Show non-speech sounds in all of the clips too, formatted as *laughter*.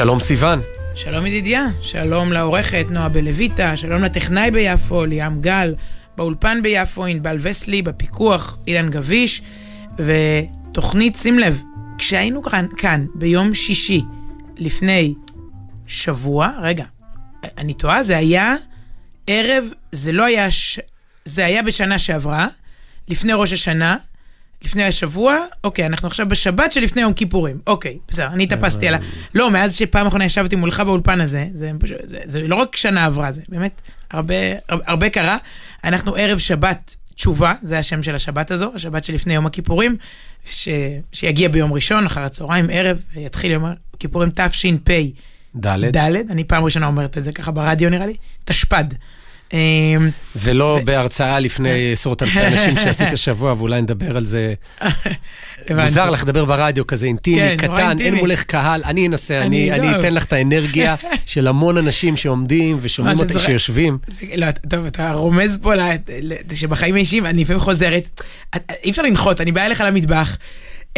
שלום סיון. שלום ידידיה, שלום לעורכת נועה בלויטה, שלום לטכנאי ביפו, ליאם גל, באולפן ביפו, ענבל וסלי, בפיקוח, אילן גביש, ותוכנית, שים לב, כשהיינו כאן, כאן ביום שישי לפני שבוע, רגע, אני טועה, זה היה ערב, זה לא היה, ש... זה היה בשנה שעברה, לפני ראש השנה, לפני השבוע, אוקיי, אנחנו עכשיו בשבת שלפני יום כיפורים. אוקיי, בסדר, אני התאפסתי על ה... לא, מאז שפעם אחרונה ישבתי מולך באולפן הזה, זה, זה, זה, זה לא רק שנה עברה, זה באמת הרבה, הרבה, הרבה קרה. אנחנו ערב שבת תשובה, זה השם של השבת הזו, השבת שלפני יום הכיפורים, ש, שיגיע ביום ראשון, אחר הצהריים, ערב, יתחיל יום הכיפורים תש"פ. ד'. ד', אני פעם ראשונה אומרת את זה ככה ברדיו נראה לי, תשפ"ד. אמ, ולא בהרצאה לפני *laughs* עשרות אלפי אנשים שעשית השבוע, ואולי נדבר על זה. *laughs* מוזר לך לדבר ברדיו כזה אינטימי, כן, קטן, אינטימי. אין מולך קהל, אני אנסה, אני- אני אני לא. אתן לך את האנרגיה *laughs* של המון אנשים שעומדים ושומעים זוכר- שיושבים. לא, טוב, אתה רומז פה שבחיים האישיים, אני לפעמים חוזרת, אי אפשר לנחות, אני באה אליך למטבח,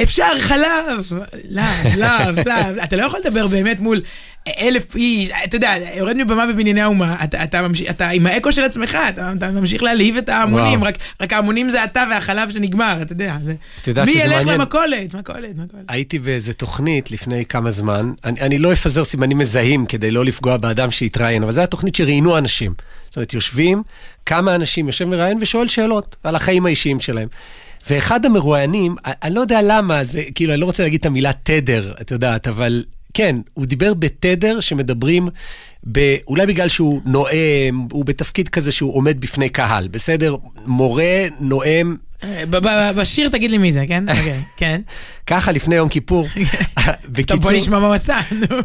אפשר חלב, לאו, לאו, לאו, אתה לא יכול לדבר באמת מול אלף איש, אתה יודע, יורד מבמה בבנייני האומה, אתה, אתה, ממשיך, אתה עם האקו של עצמך, אתה, אתה ממשיך להלהיב את ההמונים. רק, רק ההמונים זה אתה והחלב שנגמר, אתה יודע, זה, את יודעת מי ילך? למכולת, מכולת, מכולת. הייתי באיזה תוכנית לפני כמה זמן, אני, אני לא אפזר סימנים מזהים כדי לא לפגוע באדם שהתראיין, אבל זו הייתה תוכנית שראיינו אנשים. זאת אומרת, יושבים, כמה אנשים יושב מראיין ושואל שאלות על החיים האישיים שלהם. ואחד המרואיינים, אני- לא יודע למה, זה כאילו, אני לא רוצה להגיד את המילה תדר, את יודעת, אבל כן, הוא דיבר בתדר שמדברים, ב, אולי בגלל שהוא נואם, הוא בתפקיד כזה שהוא עומד בפני קהל, בסדר? מורה, נואם, ב- בשיר תגיד לי מי זה, כן? *laughs* אוקיי, כן. ככה לפני יום כיפור. *laughs* *laughs* טוב, בקיצור, בוא נשמע מה הוא עשה, נו.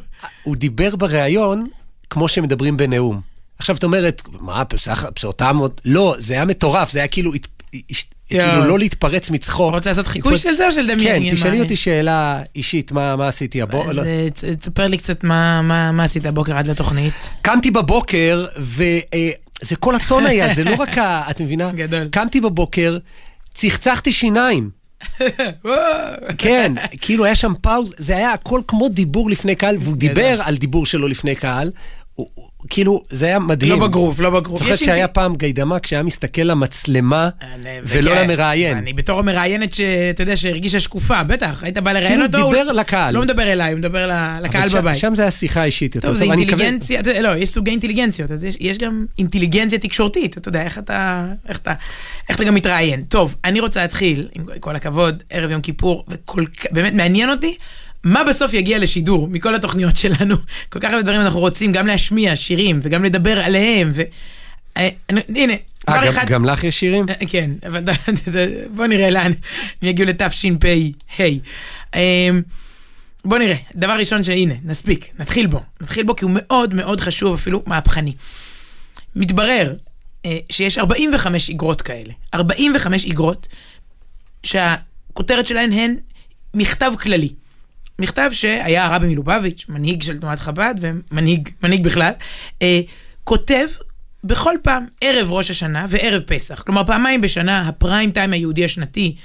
הוא דיבר בריאיון כמו שמדברים בנאום. עכשיו את אומרת, מה, פסח, פסותם עוד... לא, זה היה מטורף, זה היה כאילו. כאילו לא להתפרץ מצחוק. רוצה לעשות חיקוי של זה או של דמיין? כן, תשאלי אותי שאלה אישית, מה עשיתי הבוקר. אז אה, צ- תספר לי קצת מה- עשית הבוקר עד לתוכנית. קמתי בבוקר, וזה כל הטון היה, זה לא רק ה... *laughs* את מבינה? גדול. קמתי בבוקר, צחצחתי שיניים. *laughs* כן, כאילו היה שם פאוז, זה היה הכל כמו דיבור לפני קהל, והוא דיבר על דיבור שלו לפני קהל. הוא- הוא- כאילו, זה היה מדהים. לא בגרוף, לא בגרוף. זוכרת יש שהיה אינטי- פעם גיידמק שהיה מסתכל למצלמה אני- ולא וכן, למראיין. אני בתור המראיינת שאתה יודע, שהרגישה שקופה, בטח, היית בא לראיין כאילו אותו. דיבר הוא לקהל. לא מדבר אליי, הוא מדבר ל- לקהל שם- בבית. שם זה היה שיחה אישית יותר. טוב, זה מקווה- אינטליגנציה, יודע, לא, יש סוגי אינטליגנציות, אז יש, יש גם אינטליגנציה תקשורתית, אתה יודע, איך אתה, איך אתה, איך אתה גם מתראיין. טוב, אני רוצה להתחיל, עם כל הכבוד, ערב יום כיפור, וכל באמת מעניין אותי, מה בסוף יגיע לשידור מכל התוכניות שלנו. *laughs* כל כך הרבה דברים אנחנו רוצים גם להשמיע שירים וגם לדבר עליהם, ו... אה, הנה, אה, דבר גם- אחד... גם לך יש שירים? אה, כן, אבל בוא נראה לאן הם יגיעו לתשפ"ה. אמ, בוא נראה, דבר ראשון שהנה, נספיק, נתחיל בו. נתחיל בו כי הוא מאוד מאוד חשוב, אפילו מהפכני. מתברר שיש 45 איגרות כאלה. 45 איגרות שהכותרת שלהן הן מכתב כללי. מכתב שהיה הרבי מלובביץ', מנהיג של תנועת חב"ד ומנהיג מנהיג בכלל, אה, כותב בכל פעם ערב ראש השנה וערב פסח. כלומר, פעמיים בשנה, הפריים טיים היהודי השנתי,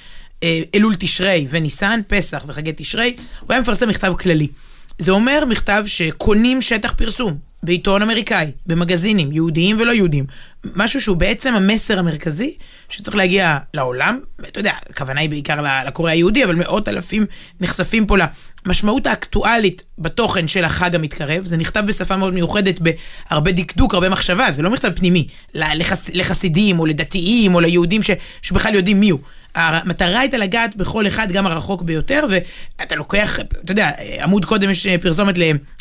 אה, אלול תשרי וניסן, פסח וחגי תשרי, הוא היה מפרסם מכתב כללי. זה אומר מכתב שקונים שטח פרסום בעיתון אמריקאי, במגזינים, יהודיים ולא יהודיים. משהו שהוא בעצם המסר המרכזי שצריך להגיע לעולם. אתה יודע, הכוונה היא בעיקר לקורא היהודי, אבל מאות אלפים נחשפים פה למשמעות האקטואלית בתוכן של החג המתקרב. זה נכתב בשפה מאוד מיוחדת, בהרבה דקדוק, הרבה מחשבה, זה לא מכתב פנימי. לחס, לחסידים או לדתיים או ליהודים ש, שבכלל יודעים מי הוא. המטרה הייתה לגעת בכל אחד, גם הרחוק ביותר, ואתה לוקח, אתה יודע, עמוד קודם יש פרסומת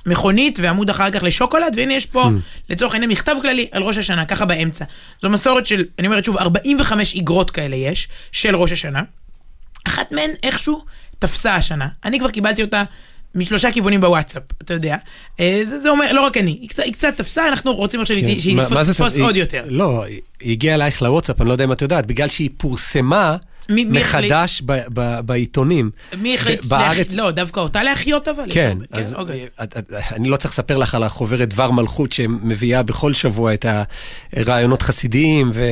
למכונית, ועמוד אחר כך לשוקולד, והנה יש פה, לצורך העניין, מכתב כללי על ראש השנה, ככה באמצע. זו מסורת של, אני אומרת שוב, 45 איגרות כאלה יש, של ראש השנה. אחת מהן איכשהו תפסה השנה. אני כבר קיבלתי אותה משלושה כיוונים בוואטסאפ, אתה יודע. אה, זה, זה אומר, לא רק אני, היא קצת, היא קצת תפסה, אנחנו רוצים עכשיו כן. שהיא תתפוס תתפוס היא- עוד יותר. לא, היא הגיעה אלייך לוואטסאפ, אני לא יודע אם את יודעת, בגלל שהיא פורסמה, מי- מי מחדש ב- ב- בעיתונים. מי החליט? ב- בארץ- לא, דווקא אותה להחיות אבל? יש כן, אז אוקיי. את- את- אני לא צריך לספר לך על החוברת דבר מלכות שמביאה בכל שבוע את הרעיונות חסידיים ו,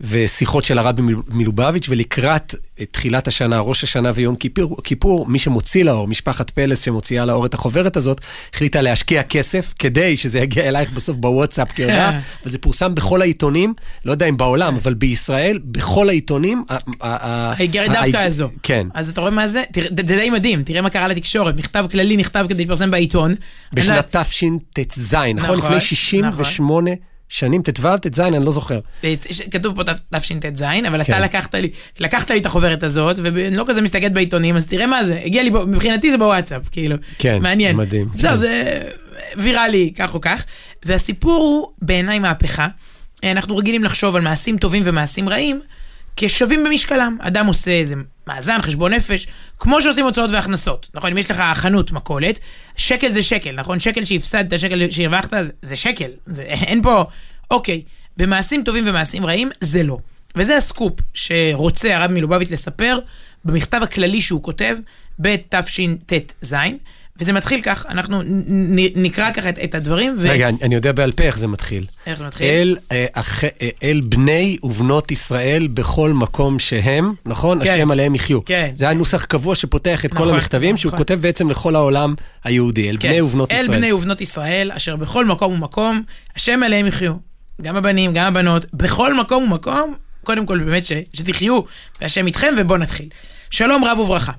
ושיחות של הרבי מל- מלובביץ', ולקראת תחילת השנה, ראש השנה ויום כיפור, כיפור, מי שמוציא לאור, משפחת פלס שמוציאה לאור את החוברת הזאת, החליטה להשקיע כסף כדי שזה יגיע אלייך בסוף בוואטסאפ כהודעה, וזה פורסם בכל העיתונים, לא יודע אם בעולם, אבל בישראל, בכל העיתונים. האיגרת דווקא הזו. כן. אז אתה רואה מה זה? זה די מדהים, תראה מה קרה לתקשורת. מכתב כללי נכתב כדי להתפרסם בעיתון. אני לא- בשנת תשט"ז, נכון? נכון, לפני 68 שנים, ט"ו, ט"ז, אני לא זוכר. כתוב פה תשט"ז, אבל כן. אתה לקחת לי, לקחת לי את החוברת הזאת, ואני לא כזה מסתכל בעיתונים, אז תראה מה זה, הגיע לי, מבחינתי זה בוואטסאפ, כאילו. כן, מעניין. מדהים, בסדר, כן. זה ויראלי, כך או כך. והסיפור הוא בעיניי מהפכה. אנחנו רגילים לחשוב על מעשים טובים ומעשים רעים כשווים במשקלם. אדם עושה איזה מאזן, חשבון נפש, כמו שעושים הוצאות והכנסות. נכון, אם יש לך חנות, מכולת, שקל זה שקל, נכון? שקל שהפסדת, שקל שהרווחת, זה, שקל. זה, אין פה... אוקיי, במעשים טובים ומעשים רעים, זה לא. וזה הסקופ שרוצה הרב מלובביץ' לספר במכתב הכללי שהוא כותב בתשט"ז, וזה מתחיל כך, אנחנו נקרא ככה את, את הדברים, ו... רגע, אני- אני יודע בעל פה איך זה מתחיל. איך זה מתחיל? אל, אה, אח- אה, אל בני ובנות ישראל בכל מקום שהם, נכון? כן. השם עליהם יחיו. כן. זה היה נוסח קבוע שפותח את כל נכון, המכתבים, שהוא נכון. כותב בעצם לכל העולם היהודי, אל כן. בני ובנות אל ישראל. בני ובנות ישראל, אשר בכל מקום ומקום, השם עליהם יחיו. גם הבנים, גם הבנות, בכל מקום ומקום, קודם כל באמת ש, שתחיו, והשם איתכם, ובואו נתחיל. שלום רב וברכה.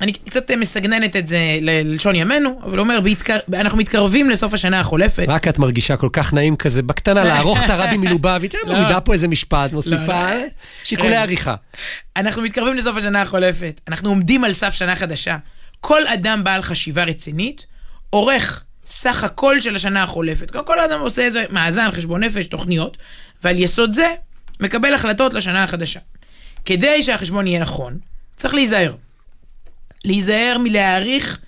אני קצת מסגננת את זה ללשון ימינו, אבל אומר, בהתקר... אנחנו מתקרבים לסוף השנה החולפת. רק את מרגישה כל כך נעים כזה, בקטנה, *laughs* לערוך את הרבי מלובביץ', אה, לא. מורידה פה איזה משפט, מוסיפה, לא. אה, שיקולי. עריכה. אנחנו מתקרבים לסוף השנה החולפת, אנחנו עומדים על סף שנה חדשה. כל אדם בעל חשיבה רצינית עורך סך הכל של השנה החולפת. כל- כל אדם עושה איזה מאזן, חשבון נפש, תוכניות, ועל יסוד זה מקבל החלטות לשנה החדשה. כדי שהחשבון יהיה נכון, צריך להיזהר. להיזהר מלהעריך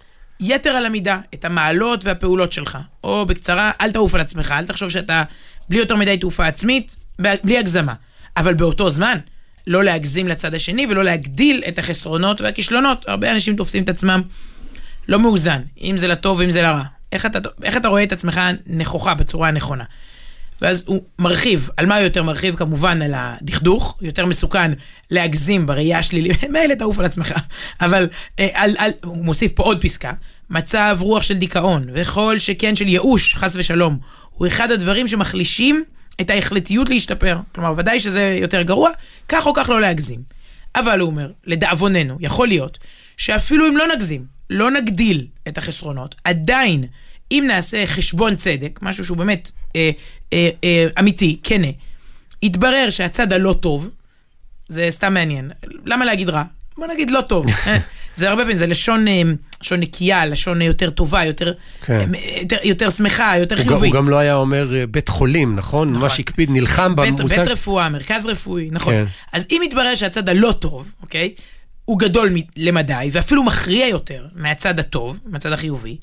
יתר על המידה את המעלות והפעולות שלך. או בקצרה, אל תעוף על עצמך, אל תחשוב שאתה בלי יותר מדי תעופה עצמית, בלי הגזמה. אבל באותו זמן, לא להגזים לצד השני ולא להגדיל את החסרונות והכישלונות. הרבה אנשים תופסים את עצמם לא מאוזן, אם זה לטוב ואם זה לרע. איך אתה, איך אתה רואה את עצמך נכוחה בצורה הנכונה. ואז הוא מרחיב, על מה הוא יותר מרחיב? כמובן על הדכדוך, יותר מסוכן להגזים בראייה השלילית, *laughs* מילא תעוף על עצמך, אבל אה, על, על, הוא מוסיף פה עוד פסקה, מצב רוח של דיכאון, וכל שכן של ייאוש, חס ושלום, הוא אחד הדברים שמחלישים את ההחלטיות להשתפר. כלומר, ודאי שזה יותר גרוע, כך או כך לא להגזים. אבל הוא אומר, לדאבוננו, יכול להיות שאפילו אם לא נגזים, לא נגדיל את החסרונות, עדיין, אם נעשה חשבון צדק, משהו שהוא באמת אה, אה, אה, אמיתי, כנה, יתברר שהצד הלא טוב, זה סתם מעניין. למה להגיד רע? בוא נגיד לא טוב. *laughs* אה, זה הרבה פעמים, זה לשון, אה, לשון נקייה, לשון יותר טובה, יותר, כן. אה, יותר, יותר שמחה, יותר הוא גם- הוא חיובית. גם לא היה אומר בית חולים, נכון? נכון. ממש הקפיד, נלחם בית, במושג. בית רפואה, מרכז רפואי, נכון. כן. אז אם יתברר שהצד הלא טוב, אוקיי, הוא גדול למדי, ואפילו מכריע יותר מהצד הטוב, מהצד החיובי,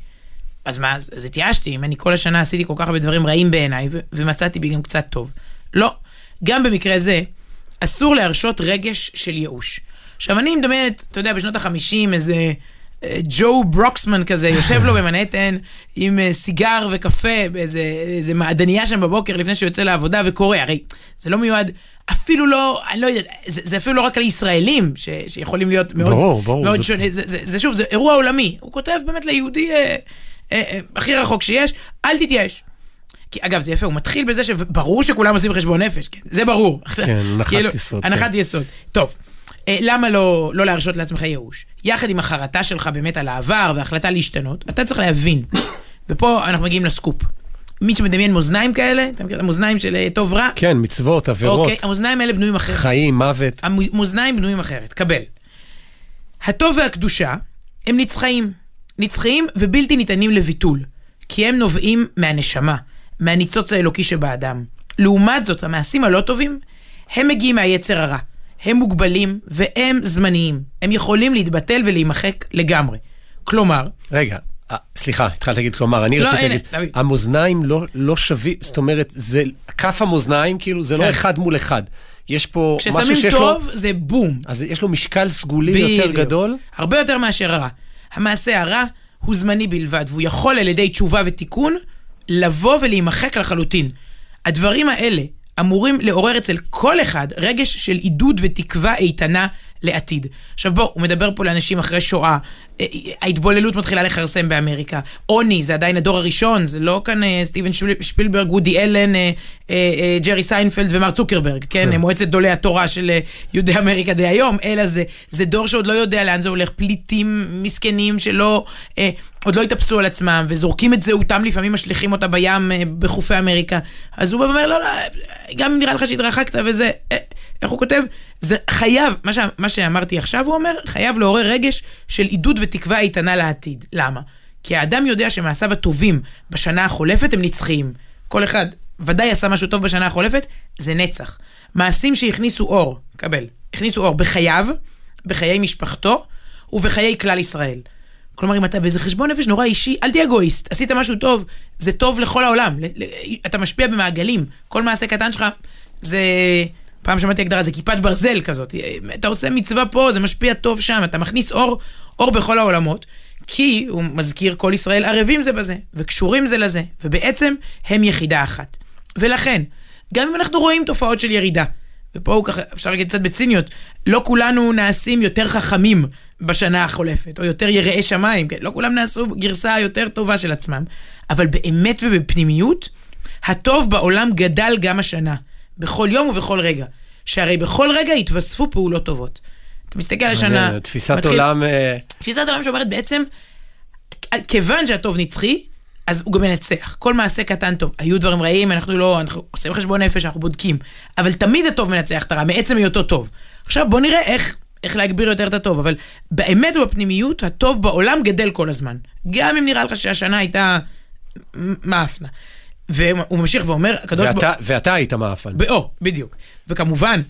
אז מה, אז, אז התייאשתי, אם אני כל השנה עשיתי כל כך הרבה דברים רעים בעיניי, ו- ומצאתי בי גם קצת טוב. לא. גם במקרה זה, אסור להרשות רגש של ייאוש. עכשיו, אני מדמיינת, אתה יודע, בשנות ה-50, איזה אה, ג'ו ברוקסמן כזה, יושב לו *laughs* במנהטן עם אה, סיגר וקפה באיזה איזה מעדניה שם בבוקר לפני שהוא יוצא לעבודה וקורא. הרי זה לא מיועד, אפילו לא, אני לא יודע, זה, זה אפילו לא רק לישראלים ש, שיכולים להיות מאוד, ברור, ברור, מאוד זה- שונה. זה, זה, זה שוב, זה אירוע עולמי. הוא כותב באמת ליהודי אה, הכי רחוק שיש, אל תתייאש. כי אגב, זה יפה, הוא מתחיל בזה שברור שכולם עושים חשבון נפש, כן? זה ברור. כן, הנחת כאילו, יסוד, הנחת כן. יסוד. טוב, אה, למה לא, לא להרשות לעצמך ייאוש? יחד עם החרטה שלך באמת על העבר וההחלטה להשתנות, אתה צריך להבין, *coughs* ופה אנחנו מגיעים לסקופ. מי שמדמיין מאזניים כאלה, אתה מכיר את המאזניים של אה, טוב רע? כן, מצוות, עבירות, אוקיי, המאזניים האלה בנויים אחרת. חיים, מוות. המאזניים בנויים אחרת, קבל. הטוב והקדושה הם נצחיים. נצחיים ובלתי ניתנים לביטול, כי הם נובעים מהנשמה, מהניצוץ האלוקי שבאדם. לעומת זאת, המעשים הלא טובים, הם מגיעים מהיצר הרע. הם מוגבלים והם זמניים. הם יכולים להתבטל ולהימחק לגמרי. כלומר, רגע, אה, סליחה, התחלת להגיד, כלומר, אני לא, רציתי להגיד, תביא. המאזניים לא, לא שווים, זאת אומרת, זה, כף המאזניים, כאילו, זה לא כן. אחד מול אחד. יש פה משהו כששמים שיש טוב, לו, זה בום. אז יש לו משקל סגולי יותר. גדול. הרבה יותר מאשר הרע. המעשה הרע הוא זמני בלבד, והוא יכול על ידי תשובה ותיקון לבוא ולהימחק לחלוטין. הדברים האלה אמורים לעורר אצל כל אחד רגש של עידוד ותקווה איתנה לעתיד. עכשיו בוא, הוא מדבר פה לאנשים אחרי שואה, אה, ההתבוללות מתחילה לכרסם באמריקה, עוני, זה עדיין הדור הראשון, זה לא כאן אה, סטיבן שפיל- שפילברג, וודי אלן, אה, אה, אה, ג'רי סיינפלד ומר צוקרברג, כן, כן. מועצת גדולי התורה של אה, יהודי אמריקה דהיום, אלא זה, זה דור שעוד לא יודע לאן זה הולך, פליטים מסכנים שלא, אה, עוד לא התאפסו על עצמם, וזורקים את זהותם, לפעמים משליכים אותה בים אה, בחופי אמריקה. אז הוא בא ואומר, לא, לא, גם אם נראה לך שהתרחקת וזה, אה, איך הוא כותב? זה חייב, מה, ש, מה שאמרתי עכשיו, הוא אומר, חייב לעורר רגש של עידוד ותקווה איתנה לעתיד. למה? כי האדם יודע שמעשיו הטובים בשנה החולפת הם נצחיים. כל אחד ודאי עשה משהו טוב בשנה החולפת, זה נצח. מעשים שהכניסו אור, קבל, הכניסו אור בחייו, בחיי משפחתו ובחיי כלל ישראל. כלומר, אם אתה באיזה חשבון נפש נורא אישי, אל תהיה אגואיסט. עשית משהו טוב, זה טוב לכל העולם. אתה משפיע במעגלים. כל מעשה קטן שלך זה... פעם שמעתי הגדרה, זה כיפת ברזל כזאת. אתה עושה מצווה פה, זה משפיע טוב שם, אתה מכניס אור, אור בכל העולמות. כי, הוא מזכיר, כל ישראל ערבים זה בזה, וקשורים זה לזה, ובעצם הם יחידה אחת. ולכן, גם אם אנחנו רואים תופעות של ירידה, ופה הוא ככה, אפשר להגיד קצת בציניות, לא כולנו נעשים יותר חכמים בשנה החולפת, או יותר יראי שמיים, כן? לא כולם נעשו גרסה יותר טובה של עצמם, אבל באמת ובפנימיות, הטוב בעולם גדל גם השנה, בכל יום ובכל רגע. שהרי בכל רגע התווספו פעולות טובות. אתה מסתכל על השנה... מעניין, תפיסת מתחיל- עולם, אה, תפיסת עולם שאומרת בעצם, כיוון שהטוב נצחי, אז הוא גם מנצח. כל מעשה קטן טוב. היו דברים רעים, אנחנו לא, אנחנו עושים חשבון נפש, אנחנו בודקים. אבל תמיד הטוב מנצח את הרע, מעצם היותו טוב. עכשיו בוא נראה איך, איך להגביר יותר את הטוב, אבל באמת ובפנימיות, הטוב בעולם גדל כל הזמן. גם אם נראה לך שהשנה הייתה מאפנה. והוא ממשיך ואומר, הקדוש ברוך ואתה- ואתה היית מאפן. באו, בדיוק. וכמובן,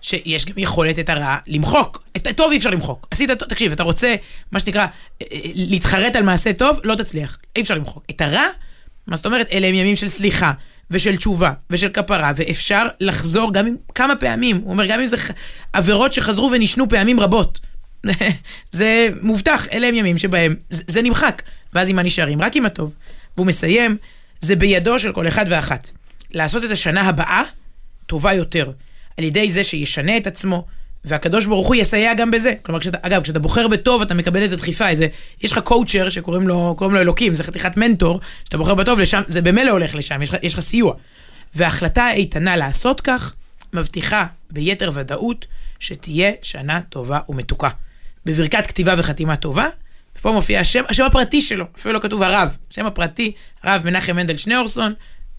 שיש גם יכולת את הרע למחוק. את הטוב אי אפשר למחוק. עשית טוב, תקשיב, אתה רוצה, מה שנקרא, אה, אה, להתחרט על מעשה טוב, לא תצליח. אי אפשר למחוק. את הרע, מה זאת אומרת? אלה הם ימים של סליחה, ושל תשובה, ושל כפרה, ואפשר לחזור גם אם, כמה פעמים. הוא אומר, גם אם זה עבירות שחזרו ונשנו פעמים רבות. *laughs* זה מובטח, אלה הם ימים שבהם זה, זה נמחק, ואז עם מה נשארים? רק עם הטוב. והוא מסיים, זה בידו של כל אחד ואחת. לעשות את השנה הבאה טובה יותר, על ידי זה שישנה את עצמו, והקדוש ברוך הוא יסייע גם בזה. כלומר, כשאתה, אגב, כשאתה בוחר בטוב, אתה מקבל איזה דחיפה, איזה, יש לך קואוצ'ר שקוראים לו, לו אלוקים, זה חתיכת מנטור, שאתה בוחר בטוב, לשם, זה במילא הולך לשם, יש לך, יש לך סיוע. וההחלטה האיתנה לעשות כך, מבטיחה ביתר ודאות שתהיה שנה טובה ומתוקה. בברכת כתיבה וחתימה טובה, ופה מופיע השם, השם הפרטי שלו, אפילו לא כתוב הרב, השם הפרטי, הרב מנחם מנדל שניאורסון,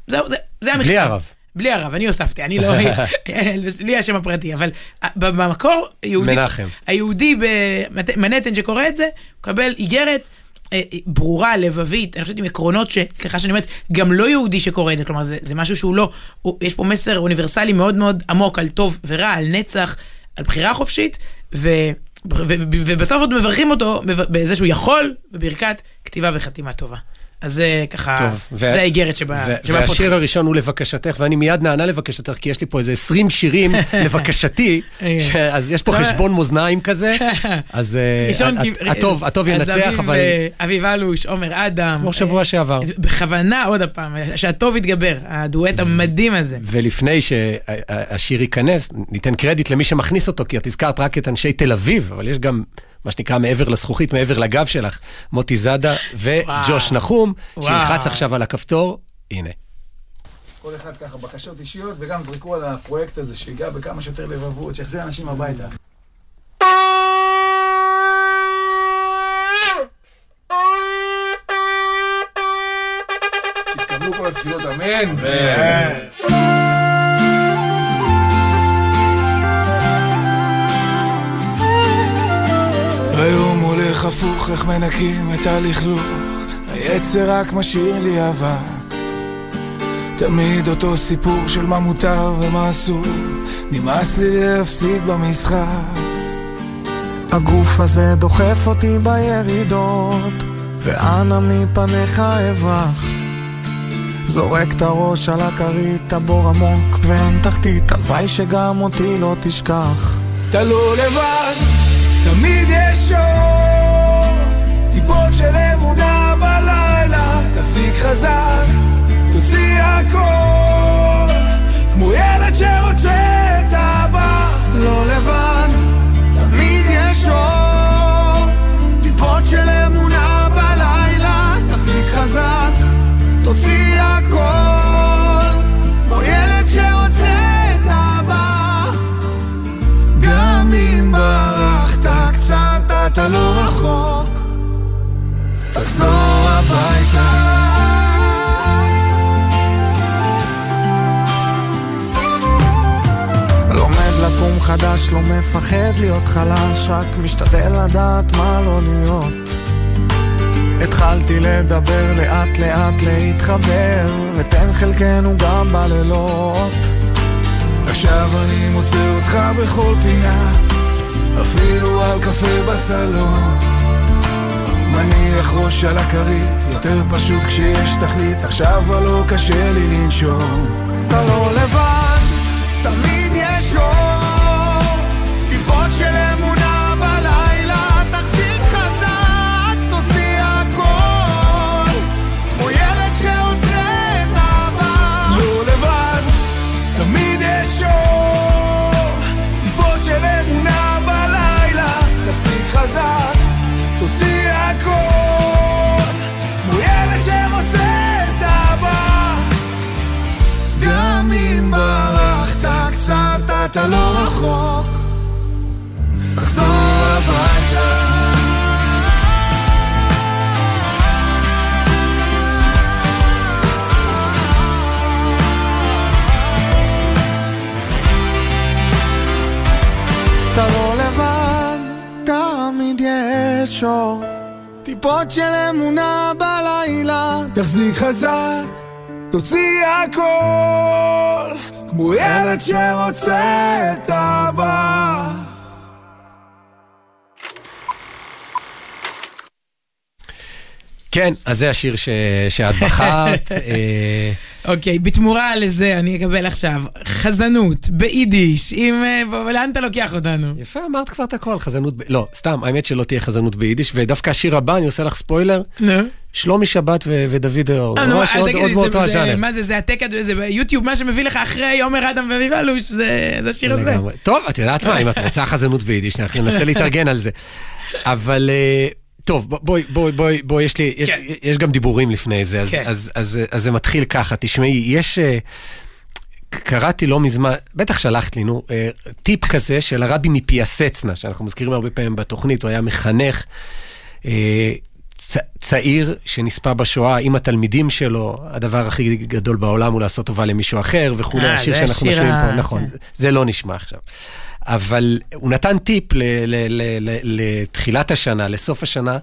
זהו, זה, זה המכתב. בלי הרב. בלי הרב, אני הוספתי, אני לא... *laughs* בלי השם הפרטי, אבל במקור, יהודי, מנחם. היהודי במנהטן שקורא את זה, מקבל איגרת אה, ברורה, לבבית, אני חושבת עם עקרונות ש... סליחה שאני אומרת, גם לא יהודי שקורא את זה, כלומר זה, זה משהו שהוא לא... הוא, יש פה מסר אוניברסלי מאוד מאוד עמוק על טוב ורע, על נצח, על בחירה חופשית, ו... ובסוף עוד מברכים אותו בזה שהוא יכול, בברכת כתיבה וחתימה טובה. אז זה ככה, טוב, ו- זה האיגרת שבה, ו- שבה והשיר פותחים. הראשון הוא לבקשתך, ואני מיד נענה לבקשתך, כי יש לי פה איזה 20 שירים *laughs* לבקשתי, ש- אז יש פה אתה- חשבון מאזניים כזה, *laughs* אז אה, הט- כי- הטוב, הטוב ינצח, אבל אה, אביב אלוש, עומר אדם. כמו שבוע אה, שעבר. בכוונה עוד הפעם, שהטוב יתגבר, הדואט המדהים הזה. ולפני שהשיר ייכנס, ניתן קרדיט למי שמכניס אותו, כי את הזכרת רק את אנשי תל אביב, אבל יש גם מה שנקרא מעבר לזכוכית, מעבר לגב שלך, מוטי זאדה וג'וש נחום. שילחץ עכשיו על הכפתור, הנה. כל אחד ככה בקשות אישיות, וגם זרקו על הפרויקט הזה, שיגע בכמה שיותר לבבות, שיחזיר אנשים הביתה. תתקבלו כל התפילות, אמן. היום הולך הפוך, איך מנקים את הלכלוך, היצר רק משאיר לי אבק. תמיד אותו סיפור של מה מותר ומה אסור, נמאס לי להפסיד במשחק. הגוף הזה דוחף אותי בירידות, ואנה מפניך אברח. זורק את הראש על הכרית, הבור עמוק ואין תחתית, הלוואי שגם אותי לא תשכח. אתה לא לבד, תמיד יש אור, טיפות של אמונה בלילה, תחזיק חזק, תוציא הכל, חדש, לא מפחד להיות חלש, רק משתדל לדעת מה לא להיות. התחלתי לדבר לאט לאט להתחבר, ותן חלקנו גם בלילות. עכשיו אני מוצא אותך בכל פינה, אפילו על קפה בסלון. מניח ראש על הכרית, יותר פשוט כשיש תכלית, עכשיו כבר לא קשה לי לנשום. אתה לא לבד, תמיד יש אור, חזק, תוציא הכל, כמו ילד שרוצה את אבא. לא. גם אם ברחת קצת, אתה לא רחוק, יש אור, טיפות של אמונה בלילה. תחזיק חזק, תוציא הכל, כמו ילד שרוצה את אבא. כן, אז זה השיר ש... שאת בחרת. *laughs* אוקיי, בתמורה לזה אני אקבל עכשיו חזנות ביידיש, עם... אה, לאן אתה לוקח אותנו? יפה, אמרת כבר את הכל, חזנות... ב... לא, סתם, האמת שלא תהיה חזנות ביידיש, ודווקא השיר הבא, אני עושה לך ספוילר, נו. שלומי שבת. ודוד אור. אה, ממש עוד מאותו הז'אנר. מה זה, זה העתק, זה ביוטיוב, מה שמביא לך אחרי עומר אדם ואביב אלוש, זה השיר הזה. טוב, את יודעת מה, אם את רוצה חזנות ביידיש, אנחנו ננסה להתארגן על זה. אבל אה, טוב, בוא- בואי, בואי, בואי, בואי, יש לי, יש, כן. יש גם דיבורים לפני זה, אז, כן. אז, אז, אז זה מתחיל ככה, תשמעי, יש... אה, קראתי לא מזמן, בטח שלחת לי, נו, אה, טיפ כזה של הרבי מפיאסצנה, שאנחנו מזכירים הרבה פעמים בתוכנית, הוא היה מחנך. אה, צ- צעיר שנספה בשואה עם התלמידים שלו, הדבר הכי גדול בעולם הוא לעשות טובה למישהו אחר וכולי, השיר שאנחנו משמיעים פה, נכון, כן. זה לא נשמע עכשיו. אבל הוא נתן טיפ ל- ל- ל- ל- לתחילת השנה, לסוף השנה.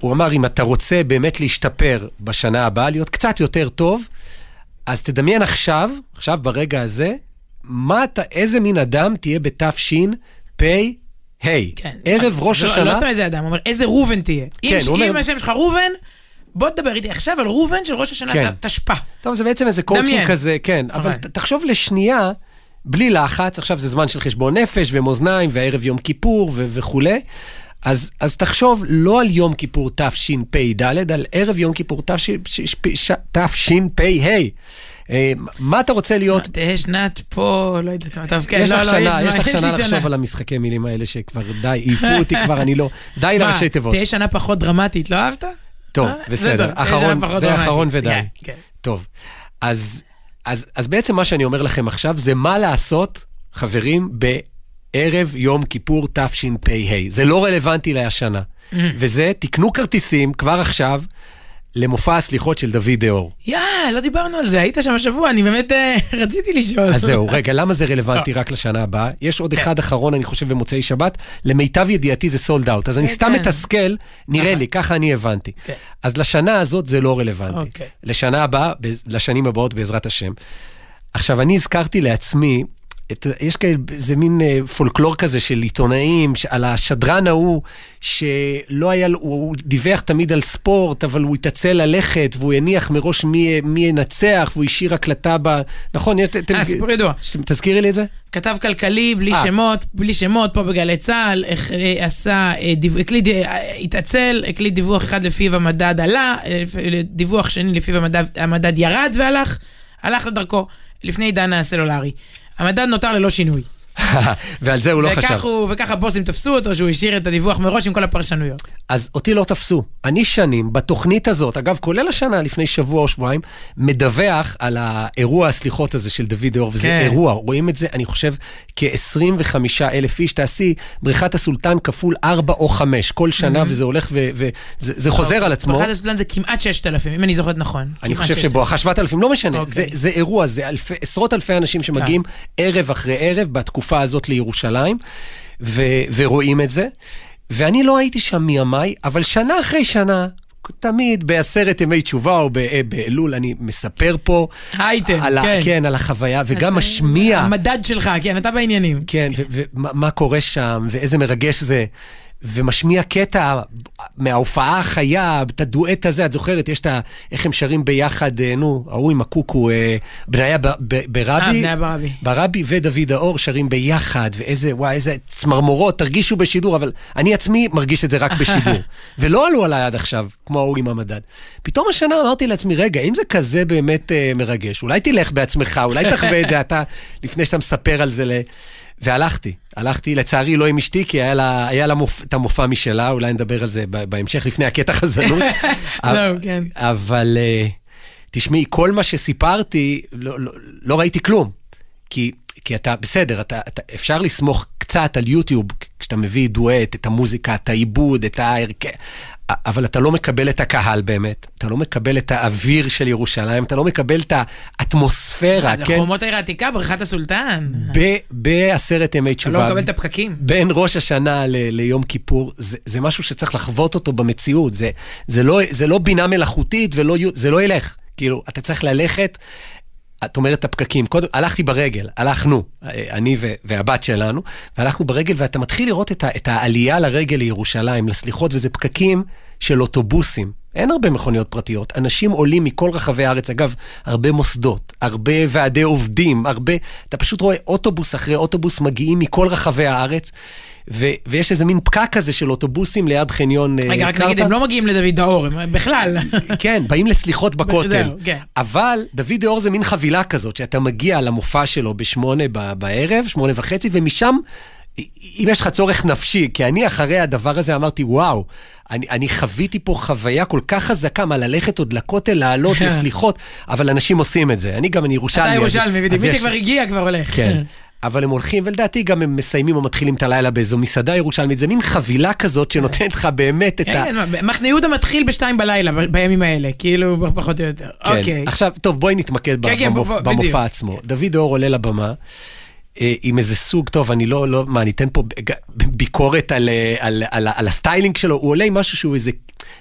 הוא אמר, אם אתה רוצה באמת להשתפר בשנה הבאה, להיות קצת יותר טוב, אז תדמיין עכשיו, עכשיו ברגע הזה, מה אתה, איזה מין אדם תהיה בתשפ"ה. כן. ערב ראש לא- השנה, לא סתם איזה אדם, הוא אומר, איזה ראובן תהיה. אם כן, ש- הוא אומר- אם השם שלך ראובן, בוא תדבר איתי עכשיו על ראובן של ראש השנה כן. תשפ"א. טוב, זה בעצם איזה קואוצ'ינג דמיין. כזה, כן, אבל אבל. תחשוב לשנייה, בלי לחץ, עכשיו זה זמן של חשבון נפש ומאזניים, והערב יום כיפור ו- וכולי. אז, אז תחשוב לא על יום כיפור תשפ"ד, על ערב יום כיפור תשפ"ה. אה, מה אתה רוצה להיות? תהא שנת פה, לא יודעת מה, טוב, כן, יש לא, לך לא, שנה, יש לך שנה לחשוב על המשחקי מילים האלה שכבר די, העיפו אותי *laughs* כבר, אני לא... די לראשי תיבות. תהיה שנה פחות דרמטית, לא אהבת? טוב, אה? בסדר. תהיה אחרון, זה. אחרון ודי. כן, כן. טוב, אז, אז, אז בעצם מה שאני אומר לכם עכשיו זה מה לעשות, חברים, בערב יום כיפור תשפ"ה. זה לא רלוונטי להשנה. Mm. וזה, תקנו כרטיסים כבר עכשיו למופע הסליחות של דוד דהור. יא, לא דיברנו על זה, היית שם השבוע, אני באמת אה, *laughs* רציתי לשאול. אז זהו, רגע, למה זה רלוונטי רק לשנה הבאה? יש עוד אחד אחרון, אני חושב, במוצאי שבת. למיטב ידיעתי זה סולד אאוט. אז אני כן, סתם כן. מתסכל, נראה לי, ככה אני הבנתי. כן. אז לשנה הזאת זה לא רלוונטי. אוקיי. לשנה הבאה, לשנים הבאות בעזרת השם. עכשיו, אני הזכרתי לעצמי, את, יש כאלה, זה מין אה, פולקלור כזה של עיתונאים, ש- על השדרן ההוא, שלא היה, לו- הוא דיווח תמיד על ספורט, אבל הוא התעצל ללכת, והוא הניח מראש מי, מי ינצח, והוא השאיר הקלטה ב... נכון? אה, סיפור ידוע. תזכירי לי את זה? כתב כלכלי, בלי אה. שמות, בלי שמות, פה בגלי צה"ל, אה, עשה, אה, דיו- הקליט, אה, התעצל, הקליט דיווח אחד לפיו המדד עלה, דיווח שני לפיו המדד, המדד ירד והלך, הלך לדרכו, לפני עידן הסלולרי. המדד נותר ללא שינוי. *laughs* ועל זה הוא לא חשב. הוא, וככה הבוסים תפסו אותו, שהוא השאיר את הדיווח מראש עם כל הפרשנויות. אז אותי לא תפסו. אני שנים, בתוכנית הזאת, אגב, כולל השנה, לפני שבוע או שבועיים, מדווח על האירוע הסליחות הזה של דוד אור, וזה כן. אירוע, רואים את זה, אני חושב, כ-25 אלף איש. תעשי בריכת הסולטן כפול 4 או 5 כל שנה, וזה הולך וזה זה חוזר על עצמו. בריכת הסודן זה כמעט 6,000, אם אני זוכרת נכון. אני חושב 6,000. שבואכה 7,000, לא משנה, אוקיי. זה, זה אירוע, זה עשרות אלפי אנשים שמגיעים ערב אחרי ערב בתקופה הזאת לירושלים, ו, ורואים את זה. ואני לא הייתי שם מימיי, אבל שנה אחרי שנה, תמיד בעשרת ימי תשובה או ב- באלול, אני מספר פה האייטם, על, ה- כן. כן, על החוויה, וגם משמיע. המדד שלך, כן, אתה בעניינים. כן, ומה מה קורה שם, ואיזה מרגש זה. ומשמיע קטע מההופעה החיה, את הדואט הזה, את זוכרת, יש את ה... איך הם שרים ביחד, אה, נו, ההוא עם הקוקו, אה, בניה ברבי. אה, ברבי. ברבי ודוד האור שרים ביחד, ואיזה, וואי, איזה צמרמורות, תרגישו בשידור, אבל אני עצמי מרגיש את זה רק בשידור. *laughs* ולא עלו עליי עד עכשיו, כמו ההוא עם המדד. פתאום השנה אמרתי לעצמי, רגע, אם זה כזה באמת אה, מרגש, אולי תלך בעצמך, אולי תחווה את זה אתה, לפני שאתה מספר על זה ל... והלכתי, הלכתי, לצערי לא עם אשתי, כי היה לה, היה לה מופ, את המופע משלה, אולי נדבר על זה בהמשך, לפני הקטע חזנות. *laughs* לא, כן. אבל אה, תשמעי, כל מה שסיפרתי, לא, לא, לא ראיתי כלום. כי, כי אתה, בסדר, אתה, אתה, אפשר לסמוך קצת על יוטיוב, כשאתה מביא דואט, את המוזיקה, את העיבוד, את ההרכב, אבל אתה לא מקבל את הקהל באמת, אתה לא מקבל את האוויר של ירושלים, אתה לא מקבל את האטמוספירה, כן? חומות העיר העתיקה, בריכת הסולטן. בעשרת ימי אתה תשובה. לא מקבל את הפקקים. בין ראש השנה ל- ליום כיפור, זה, זה משהו שצריך לחוות אותו במציאות. זה, זה, לא, זה לא בינה מלאכותית ולא, זה לא ילך. כאילו, אתה צריך ללכת, את אומרת הפקקים. קודם, הלכתי ברגל, הלכנו, אני ו- והבת שלנו, והלכנו ברגל, ואתה מתחיל לראות את, ה- את העלייה לרגל לירושלים, לסליחות, וזה פקקים של אוטובוסים. אין הרבה מכוניות פרטיות, אנשים עולים מכל רחבי הארץ, אגב, הרבה מוסדות, הרבה ועדי עובדים, הרבה, אתה פשוט רואה אוטובוס אחרי אוטובוס מגיעים מכל רחבי הארץ, ו, ויש איזה מין פקק כזה של אוטובוסים ליד חניון אה, רגע, רק קרתא. נגיד, הם לא מגיעים לדוד האור, הם בכלל. *laughs* כן, באים לסליחות *laughs* בכותל. כן. אבל דוד דהור זה מין חבילה כזאת, שאתה מגיע למופע שלו בשמונה בערב, שמונה וחצי, ומשם, אם יש לך צורך נפשי, כי אני אחרי הדבר הזה אמרתי, וואו, אני, אני חוויתי פה חוויה כל כך חזקה, מה ללכת עוד לכותל, לעלות *laughs* לסליחות, אבל אנשים עושים את זה. אני גם, אני ירושלמי. אתה ירושלמי, בדיוק. מי שכבר הגיע כבר הולך. כן. *laughs* אבל הם הולכים, ולדעתי גם הם מסיימים או מתחילים את הלילה באיזו מסעדה ירושלמית. זה מין חבילה כזאת שנותנת לך באמת את ה... כן, מחנה יהודה מתחיל בשתיים בלילה בימים האלה, כאילו, פחות או יותר. כן. אוקיי. עכשיו, טוב, בואי נתמקד כן, כן. במופע עצמו. דוד אור עולה לבמה. אה, עם איזה סוג, טוב, אני לא, לא, מה, אני אתן פה ביקורת על, אה, על, על, על הסטיילינג שלו, הוא עולה עם משהו שהוא איזה,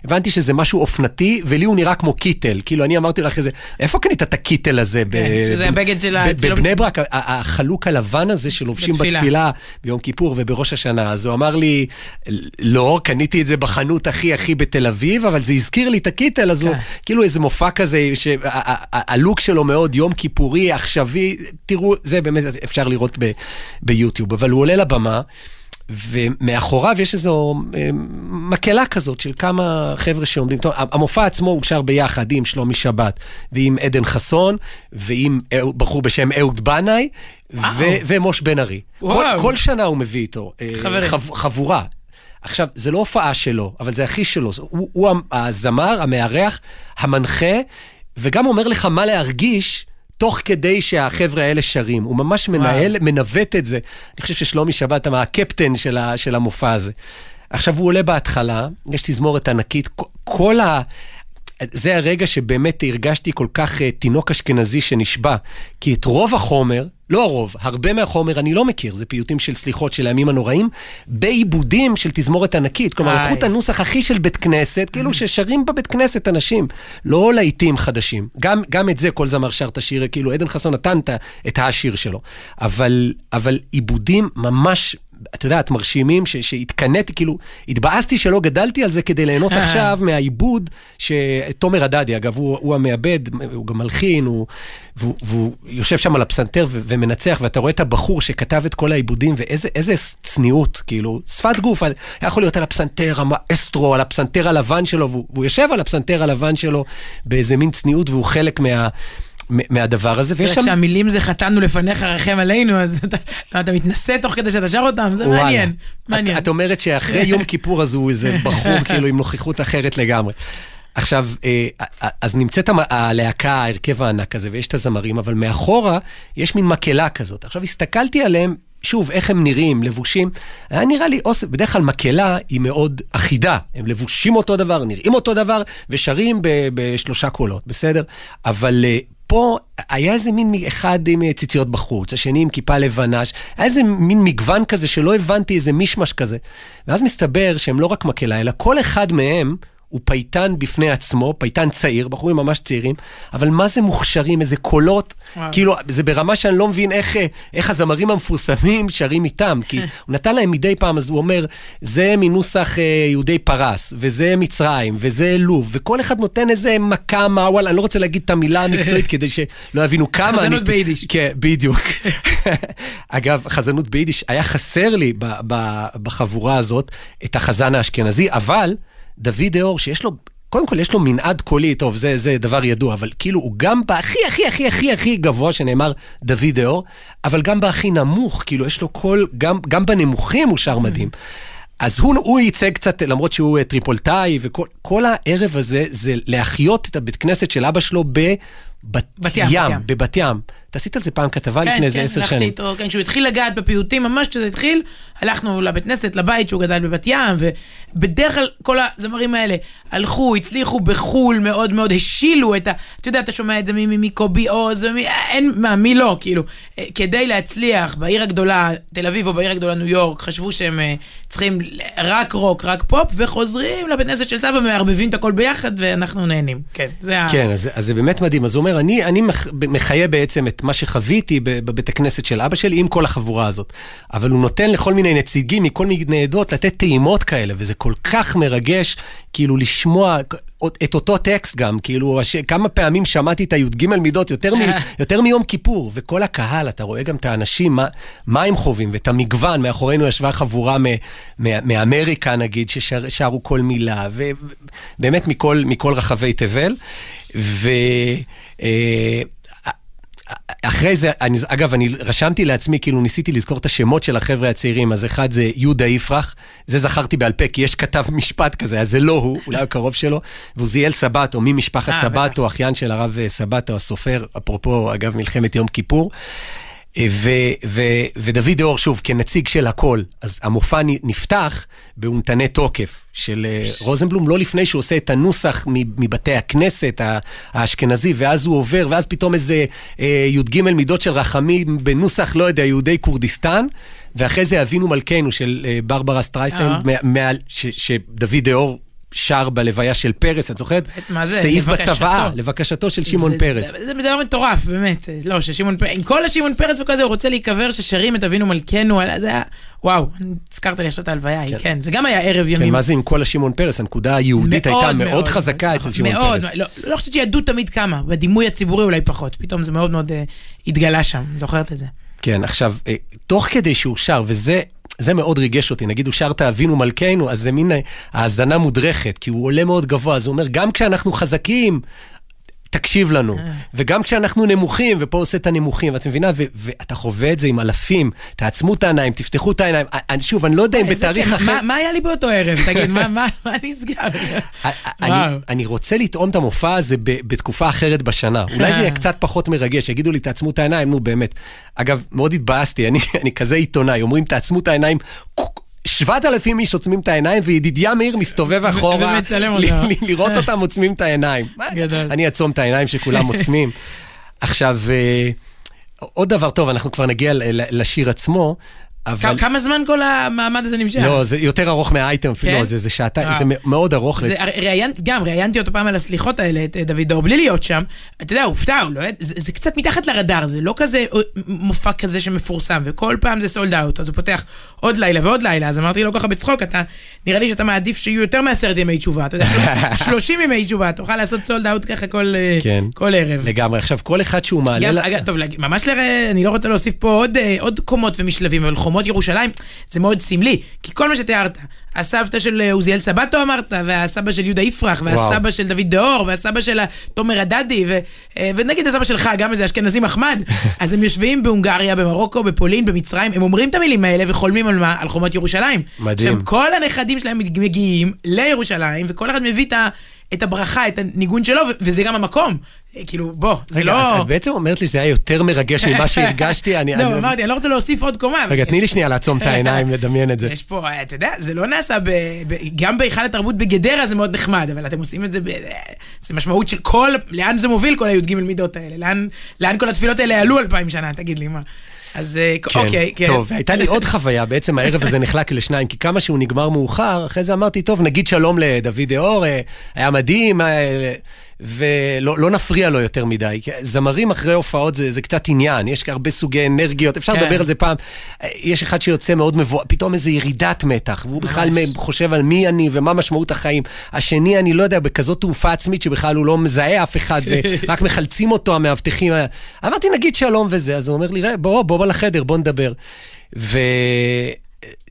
הבנתי שזה משהו אופנתי, ולי הוא נראה כמו קיטל. כאילו, אני אמרתי לך איזה, איפה קנית את הקיטל הזה? ב- כן, שזה ב- הבגד של ה- בבני ברק, החלוק הלבן הזה שלובשים בתפילה. בתפילה ביום כיפור ובראש השנה. אז הוא אמר לי, לא, קניתי את זה בחנות הכי הכי בתל אביב, אבל זה הזכיר לי את הקיטל, אז הוא, כן. כאילו איזה מופע כזה, שהלוק שלו מאוד יום כיפורי, עכשווי, תראו, זה באמת אפשר לראות ב, ביוטיוב, אבל הוא עולה לבמה. ומאחוריו יש איזו אה, מקהלה כזאת של כמה חבר'ה שעומדים. טוב, המופע עצמו הושר ביחד עם שלומי שבת ועם עדן חסון ועם בחור בשם אהוד בנאי ו- ומוש בן ארי. כל. כל שנה הוא מביא איתו אה. חב, חבורה. עכשיו, זה לא הופעה שלו, אבל זה הכי שלו. הוא, הוא הזמר, המארח, המנחה, וגם אומר לך מה להרגיש. תוך כדי שהחבר'ה האלה שרים, הוא ממש מנהל, מנווט את זה. אני חושב ששלומי שבת אמר, הקפטן של, ה, של המופע הזה. עכשיו, הוא עולה בהתחלה, יש תזמורת ענקית, כל- כל ה... זה הרגע שבאמת הרגשתי כל כך uh, תינוק אשכנזי שנשבע, כי את רוב החומר, לא הרוב, הרבה מהחומר אני לא מכיר, זה פיוטים של סליחות של הימים הנוראים, בעיבודים של תזמורת ענקית. כלומר. לקחו את הנוסח הכי של בית כנסת, כאילו ששרים בבית כנסת אנשים, לא להיטים חדשים. גם, גם את זה כל זמר שר את השיר, כאילו עדן חסון נתן את השיר שלו. אבל, אבל עיבודים ממש... את יודעת, מרשימים, ש- שהתקנאתי, כאילו, התבאסתי שלא גדלתי על זה כדי ליהנות עכשיו מהעיבוד שתומר הדדי, אגב, הוא, הוא המעבד, הוא גם מלחין, הוא, והוא, והוא יושב שם על הפסנתר ו- ומנצח, ואתה רואה את הבחור שכתב את כל העיבודים, ואיזה איזה צניעות, כאילו, שפת גוף, על- יכול להיות על הפסנתר, המאסטרו, על הפסנתר הלבן שלו, והוא, והוא יושב על הפסנתר הלבן שלו באיזה מין צניעות, והוא חלק מה... מהדבר הזה, ויש שם... כשהמילים זה חטאנו לפניך, רחם עלינו, אז *laughs* אתה- אתה מתנשא תוך כדי שאתה שר אותם, זה וואלה. מעניין. את, מעניין. את אומרת שאחרי יום *laughs* כיפור אז הוא איזה בחור *laughs* כאילו עם נוכחות אחרת לגמרי. עכשיו, אה, אז נמצאת הלהקה, ההרכב הענק הזה, ויש את הזמרים, אבל מאחורה יש מין מקהלה כזאת. עכשיו, הסתכלתי עליהם, שוב, איך הם נראים, לבושים. היה נראה לי אוסף, בדרך כלל מקהלה היא מאוד אחידה. הם לבושים אותו דבר, נראים אותו דבר, ושרים בשלושה קולות, בסדר? אבל אה, פה היה איזה מין אחד עם אה, ציציות בחוץ, השני עם כיפה לבנה, היה איזה מין מגוון כזה שלא הבנתי, איזה מישמש כזה. ואז מסתבר שהם לא רק מקהלה, אלא כל אחד מהם הוא פייטן בפני עצמו, פייטן צעיר, בחורים ממש צעירים, אבל מה זה מוכשרים, איזה קולות, וואו. כאילו, זה ברמה שאני לא מבין איך, אה, איך הזמרים המפורסמים שרים איתם, כי *laughs* הוא נתן להם מדי פעם, אז הוא אומר, זה מנוסח אה, יהודי פרס, וזה מצרים, וזה לוב, וכל אחד נותן איזה מכה, מה, וואלה, אני לא רוצה להגיד את המילה המקצועית *laughs* כדי שלא יבינו כמה אני... חזנות ביידיש. *laughs* כן, בדיוק. אגב, חזנות ביידיש, היה חסר לי בחבורה הזאת את החזן האשכנזי, אבל דוד אור, שיש לו... קודם כל, יש לו מנעד קולי, טוב, זה, זה דבר ידוע, אבל כאילו, הוא גם בהכי, הכי, הכי, הכי, הכי גבוה שנאמר דוד אור, אבל גם בהכי נמוך, כאילו, יש לו קול, גם, גם בנמוכים הוא שר מדהים. אז הוא, הוא ייצג קצת, למרות שהוא אה, טריפולטאי, וכל כל הערב הזה זה להחיות את הבית כנסת של אבא שלו בבת בת ים, ים, בת ים. בבת ים. אתה עשית על זה פעם כתבה לפני איזה עשר הלכתי שנים. איתו, כן, כשהוא התחיל לגעת בפיוטים, ממש כשזה התחיל, הלכנו לבית כנסת, לבית שהוא גדל בבת ים, ובדרך כלל כל הזמרים האלה הלכו, הצליחו בחו"ל מאוד מאוד, השילו את ה... אתה יודע, אתה שומע את זה מקובי עוז, ומי- אין, מה, מי לא, כאילו. אה, כדי להצליח בעיר הגדולה, תל אביב או בעיר הגדולה ניו יורק, חשבו שהם אה, צריכים רק רוק, רק פופ, וחוזרים לבית כנסת של סבא, מערבבים את הכל ביחד, ואנחנו נהנים. כן, זה ה... כן, אז, אז זה באמת מדהים. אז הוא אומר, אני, אני מח- מחיה בעצם את מה שחוויתי בבית הכנסת של אבא שלי עם כל החבורה הזאת. אבל הוא נותן לכל מיני נציגים מכל מיני עדות לתת טעימות כאלה, וזה כל כך מרגש, כאילו לשמוע את אותו טקסט גם, כאילו הש... כמה פעמים שמעתי את הי"ג מידות יותר, מ... *laughs* יותר מיום כיפור, וכל הקהל, אתה רואה גם את האנשים, מה, מה הם חווים, ואת המגוון, מאחורינו ישבה חבורה מ... מ... מאמריקה נגיד, ששרו כל מילה, ובאמת מכל, מכל רחבי תבל. ו... אה, אחרי זה, אני, אגב, אני רשמתי לעצמי, כאילו ניסיתי לזכור את השמות של החבר'ה הצעירים, אז אחד זה יהודה יפרח, זה זכרתי בעל פה, כי יש כתב משפט כזה, אז זה לא הוא, אולי הוא קרוב שלו, ועוזיאל סבטו, ממשפחת אה, סבטו, אחיין של הרב סבטו, הסופר, אפרופו, אגב, מלחמת יום כיפור. ו, ו, ודוד אור, שוב, כנציג של הכל, אז המופע נפתח באונתני תוקף של אה, רוזנבלום, לא לפני שהוא עושה את הנוסח מבתי הכנסת האשכנזי, ואז הוא עובר, ואז פתאום איזה אה, י"ג מידות של רחמים בנוסח, לא יודע, יהודי כורדיסטן, ואחרי זה אבינו מלכנו של אה, ברברה סטרייסטיין, שדוד אור שר בלוויה של פרס, את זוכרת? מה זה? סעיף בצוואה, לבקשתו של שמעון פרס. זה, דבר מטורף, באמת. לא, ששמעון פרס, עם כל השמעון פרס וכל זה, הוא רוצה להיקבר ששרים את אבינו מלכנו, זה היה, וואו, הזכרת לי עכשיו את ההלוויה, כן. כן, זה גם היה ערב ימים. כן, מה זה עם כל השמעון פרס? הנקודה היהודית הייתה מאוד, מאוד חזקה מאוד, אצל שמעון מאוד, פרס. לא, לא חושבת שיהדות תמיד קמה, בדימוי הציבורי אולי פחות, פתאום זה מאוד מאוד uh, התגלה שם, זוכרת את זה. כן, עכשיו, uh, תוך כדי שהוא שר, וזה... זה מאוד ריגש אותי, נגיד הוא שר את אבינו מלכנו, אז זה מין האזנה מודרכת, כי הוא עולה מאוד גבוה, אז הוא אומר, גם כשאנחנו חזקים, תקשיב לנו. וגם כשאנחנו נמוכים, ופה עושה את הנמוכים, ואת מבינה, ואתה חווה את זה עם אלפים, תעצמו את העיניים, תפתחו את העיניים. שוב, אני לא יודע אם בתאריך אחר... מה היה לי באותו ערב? תגיד, מה נסגר? אני רוצה לטעום את המופע הזה בתקופה אחרת בשנה. אולי זה יהיה קצת פחות מרגש, יגידו לי, תעצמו את העיניים, נו באמת. אגב, מאוד התבאסתי, אני *laughs* כזה עיתונאי, אומרים, תעצמו את העיניים. שבעת אלפים איש עוצמים את העיניים, וידידיה מאיר מסתובב אחורה, לראות *laughs* אותם עוצמים את העיניים. אני אעצום את העיניים שכולם עוצמים. *laughs* עכשיו, אה, עוד דבר טוב, אנחנו כבר נגיע לשיר עצמו, אבל... כמה זמן כל המעמד הזה נמשך? לא, זה יותר ארוך מהאייטם, כן? לא, זה זה שעתיים, אה. זה מאוד ארוך. זה, הרי ראיין, גם ראיינתי אותו פעם על הסליחות האלה, את דוד דור, בלי להיות שם. אתה יודע, הופתע, הוא לא, זה, זה קצת מתחת לרדאר, זה לא כזה אה, מופע כזה שמפורסם, וכל פעם זה סולד אאוט, אז הוא פותח עוד לילה ועוד לילה, אז אמרתי לו ככה בצחוק, אתה, נראה לי שאתה מעדיף שיהיו יותר מעשרת ימי תשובה, אתה יודע, 30 *laughs* ימי תשובה, תוכל לעשות סולד אאוט ככה כל, אה, כן. כל ערב. לגמרי. עכשיו, כל אחד שהוא מעלה... גם, ל- אגב, טוב, ממש לראה, אני לא רוצה להוסיף פה עוד, עוד קומות ומשלבים, אבל חומות ירושלים זה מאוד סמלי, כי כל מה שתיארת, הסבתא של אה, עוזיאל סבתו אמרת, והסבא של יהודה יפרח, והסבא וואו. של דוד דהור, והסבא של ה- תומר הדדי, ו, אה, ונגיד הסבא שלך, גם איזה אשכנזי מחמד, *laughs* אז הם יושבים בהונגריה, במרוקו, בפולין, במצרים, הם אומרים את המילים האלה וחולמים על מה? על חומות ירושלים. מדהים. עכשיו, כל הנכדים שלהם מגיעים לירושלים, וכל אחד מביא את ה... את הברכה, את הניגון שלו, וזה גם המקום. אה, כאילו, בוא, זה רגע, לא... את- את בעצם אומרת לי שזה היה יותר מרגש ממה *laughs* שהרגשתי, אני... לא, אני- אמרתי, אני לא רוצה להוסיף עוד קומה. רגע, תני לי שנייה לעצום את העיניים, לדמיין את זה. יש פה, אה, אתה יודע, זה לא נעשה ב... ב גם בהיכל התרבות בגדרה זה מאוד נחמד, אבל אתם עושים את זה ב... זה משמעות של כל... לאן זה מוביל כל הי"ג מידות האלה? לאן, לאן כל התפילות האלה עלו אלפיים שנה? תגיד לי, מה? אז אה, כן. אוקיי, כן. טוב, והייתה לי עוד חוויה, בעצם הערב הזה נחלק לשניים, כי כמה שהוא נגמר מאוחר, אחרי זה אמרתי, טוב, נגיד שלום לדוד דהור, אה, היה מדהים, אה, ולא לא נפריע לו יותר מדי. זמרים אחרי הופעות זה, זה קצת עניין, יש הרבה סוגי אנרגיות, אפשר כן. לדבר על זה פעם. יש אחד שיוצא מאוד מבוא, פתאום איזה ירידת מתח, והוא בכלל ממש. מ- חושב על מי אני ומה משמעות החיים. השני, אני לא יודע, בכזאת תעופה עצמית שבכלל הוא לא מזהה אף אחד, *laughs* ורק מחלצים אותו המאבטחים. אמרתי, נגיד שלום וזה, אז הוא אומר לי, "ראה, בוא, בוא, בוא לחדר, בוא נדבר. ו...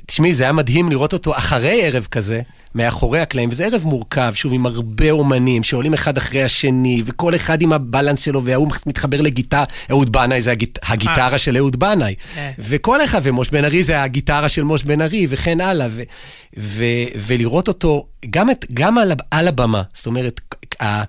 תשמעי, זה היה מדהים לראות אותו אחרי ערב כזה, מאחורי הקלעים, וזה ערב מורכב, שוב, עם הרבה אומנים שעולים אחד אחרי השני, וכל אחד עם הבלנס שלו, וההוא מתחבר לגיטרה, אהוד בנאי זה הגיט... הגיטרה של אהוד בנאי. אה. וכל אחד, ומוש בן ארי זה הגיטרה של מוש בן ארי, וכן הלאה. ו... ו... ולראות אותו, גם, את... גם על... על הבמה, זאת אומרת, ה...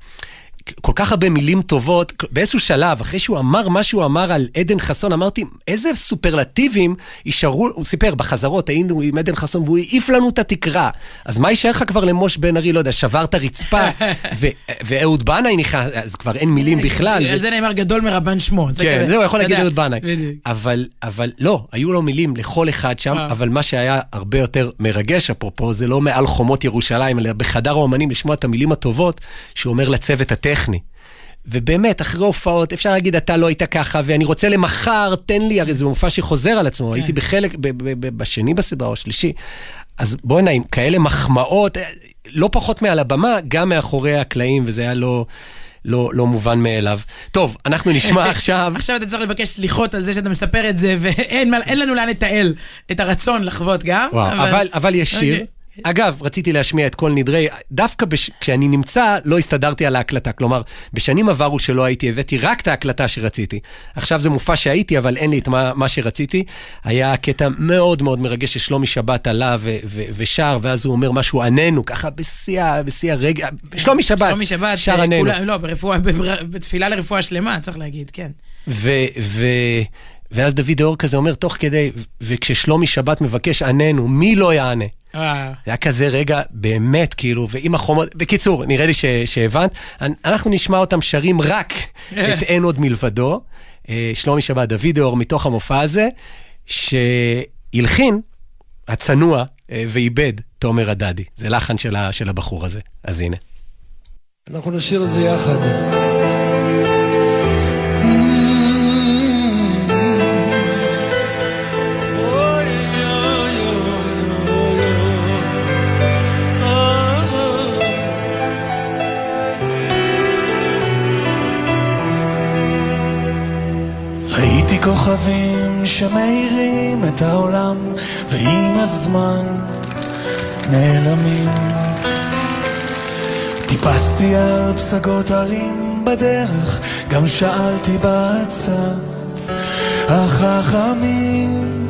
כל כך הרבה מילים טובות, באיזשהו שלב, אחרי שהוא אמר מה שהוא אמר על עדן חסון, אמרתי, איזה סופרלטיבים יישארו, הוא סיפר, בחזרות היינו עם עדן חסון והוא העיף לנו את התקרה. אז מה יישאר לך כבר למוש בן ארי, לא יודע, שבר את הרצפה, *laughs* ו- ואהוד בנאי נכנס, אז כבר אין מילים בכלל. על זה נאמר גדול מרבן שמו. זה כן, זהו, יכול להגיד אהוד בנאי. אבל, אבל לא, היו לו מילים לכל אחד שם, אה. אבל מה שהיה הרבה יותר מרגש, אפרופו, זה לא מעל חומות ירושלים, אלא בחדר האומנים לשמוע את המילים הטובות שהוא אומר לצוות הטכני. ובאמת, אחרי הופעות, אפשר להגיד, אתה לא היית ככה, ואני רוצה למחר, תן לי, הרי זה מופע שחוזר על עצמו, הייתי בחלק, ב- ב- ב- בשני בסדרה או שלישי. אז בוא'נה, עם כאלה מחמאות, אה, לא פחות מעל הבמה, גם מאחורי הקלעים, וזה היה לא, לא, לא מובן מאליו. טוב, אנחנו נשמע *laughs* עכשיו... עכשיו אתה צריך לבקש סליחות על זה שאתה מספר את זה, *laughs* ואין לנו לאן לתעל את הרצון לחוות גם. וואו, אבל, אבל יש שיר. אוקיי. אגב, רציתי להשמיע את כל נדרי, דווקא בש... כשאני נמצא, לא הסתדרתי על ההקלטה. כלומר, בשנים עברו שלא הייתי, הבאתי רק את ההקלטה שרציתי. עכשיו זה מופע שהייתי, אבל אין לי את מה, מה שרציתי. היה קטע מאוד מאוד מרגש ששלומי שבת עלה ו- ו- ושר, ואז הוא אומר משהו עננו, ככה בשיא בשיא הרגע. שלומי שבת, שלומי שבת, שר אה, עננו. לא, ברפואה, בתפילה לרפואה שלמה, צריך להגיד, כן. ו- ו- ואז דוד דהור כזה אומר, תוך כדי, וכששלומי שבת מבקש עננו, מי לא יענה? זה היה כזה רגע, באמת, כאילו, ועם החומות... בקיצור, נראה לי ש, שהבנת. אנ- אנחנו נשמע אותם שרים רק את אין עוד מלבדו. אה, שלומי שבת, דוד דהור, מתוך המופע הזה, שהלחין, הצנוע, אה, ואיבד תומר הדדי. זה לחן של, ה, של הבחור הזה. אז הנה. אנחנו נשאיר את זה יחד. כוכבים שמאירים את העולם ועם הזמן נעלמים. טיפסתי על פסגות הרים בדרך גם שאלתי בצד. החכמים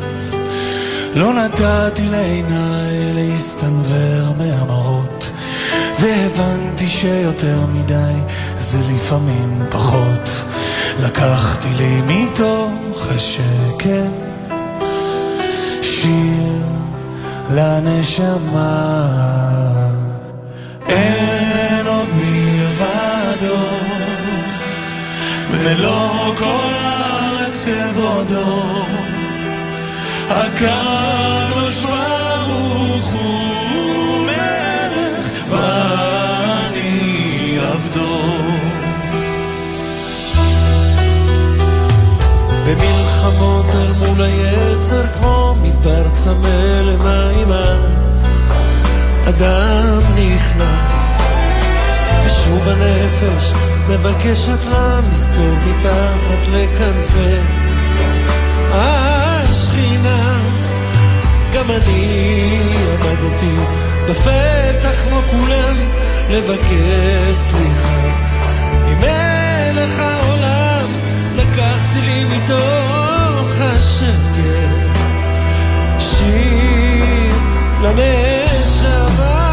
לא נתתי לעיניי להסתנוור מהמראות והבנתי שיותר מדי זה לפעמים פחות לקחתי לי מתוך השקט שיר לנשמה. אין עוד מלבדו, מלוא כל הארץ כבודו. הקדוש במלחמות אל מול היצר כמו מדבר צמא למימה. אדם נכנע ושוב הנפש מבקשת לה מסתור מתחת לכנפי. השכינה גם אני עמדתי בפתח כמו כולם לבקש סליחה ממלך העולם לי מתוך השקר שיר לנשמה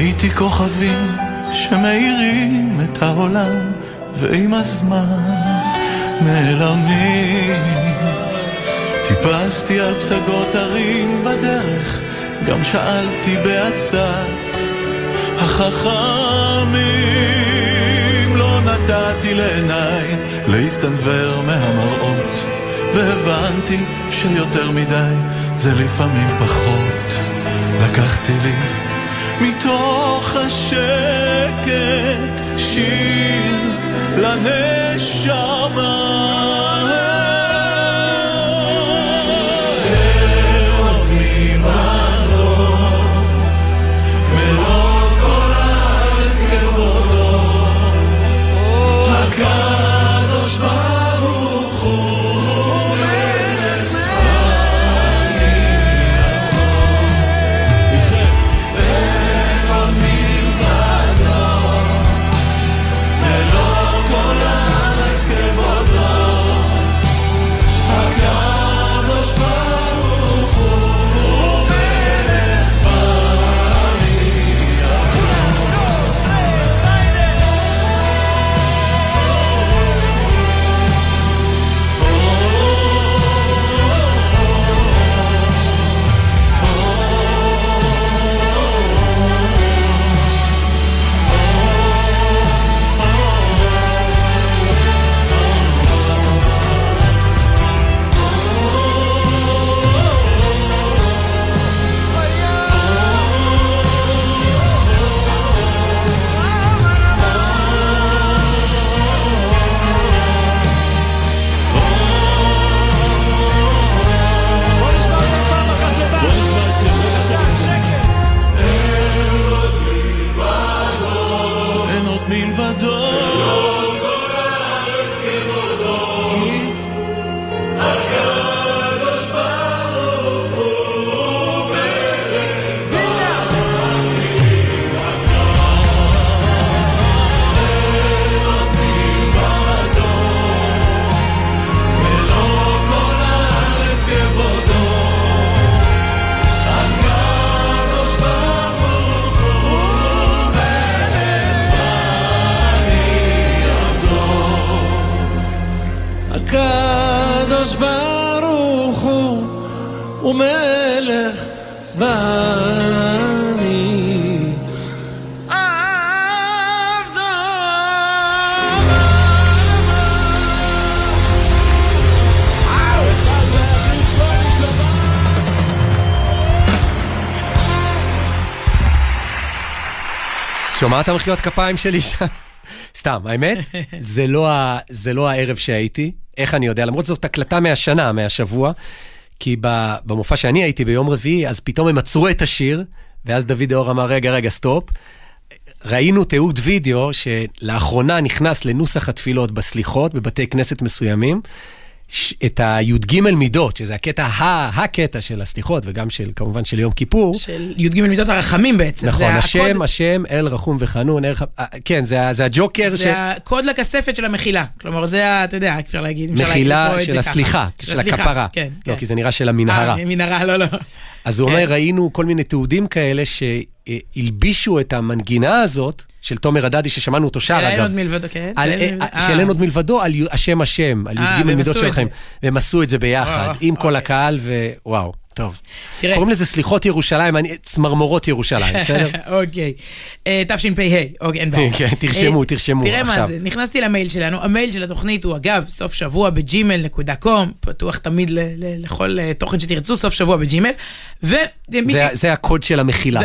ראיתי כוכבים שמאירים את העולם ועם הזמן נעלמים. טיפסתי על פסגות הרים בדרך גם שאלתי בעצת החכמים לא נתתי לעיניי להסתנוור מהמראות והבנתי שיותר מדי זה לפעמים פחות. לקחתי לי מתוך השקט שיר לנשמה שומעת המחיאות כפיים שלי שם? סתם, האמת, זה לא, ה, זה לא הערב שהייתי. איך אני יודע? למרות זאת הקלטה מהשנה, מהשבוע, כי במופע שאני הייתי ביום רביעי, אז פתאום הם עצרו את השיר, ואז דוד אור אמר, רגע, רגע, סטופ. ראינו תיעוד וידאו שלאחרונה נכנס לנוסח התפילות בסליחות בבתי כנסת מסוימים, את הי"ג מידות, שזה הקטע, ה- הקטע של הסליחות, וגם של, כמובן, של יום כיפור. של י"ג מידות הרחמים בעצם. נכון, זה השם, הקוד- השם, אל רחום וחנון, אל. אה, כן, זה, זה הג'וקר ש... זה הקוד לכספת של המחילה. כלומר, זה, אתה יודע, אפשר להגיד, אפשר להגיד מחילה של זה ככה. הסליחה, של הסליחה, הכפרה. כן, לא, כן. כי זה נראה של המנהרה. אה, מנהרה, לא, לא. אז הוא כן. אומר, ראינו כל מיני תיעודים כאלה שהלבישו את המנגינה הזאת, של תומר הדדי, ששמענו אותו שר, אגב. עוד מלבדו, כן? על- אה, אה. של אין עוד מלבדו, על השם השם, על אה, י"ג מידות שלכם. והם עשו את זה ביחד, אה, עם כל אוקיי. הקהל, ווואו, טוב. תראה. קוראים לזה סליחות ירושלים, אני- צמרמורות ירושלים, בסדר? *laughs* אוקיי. אה, תשפ"ה, אוקיי, אין בעיה. *laughs* כן, תרשמו, אה, תרשמו תראה מה. זה, נכנסתי למייל שלנו, המייל של התוכנית הוא אגב, סוף שבוע ב gmail.com, פתוח תמיד לכל אה, תוכן שתרצו, סוף שבוע ב Gmail. ומישהי... זה- זה הקוד של המחילה.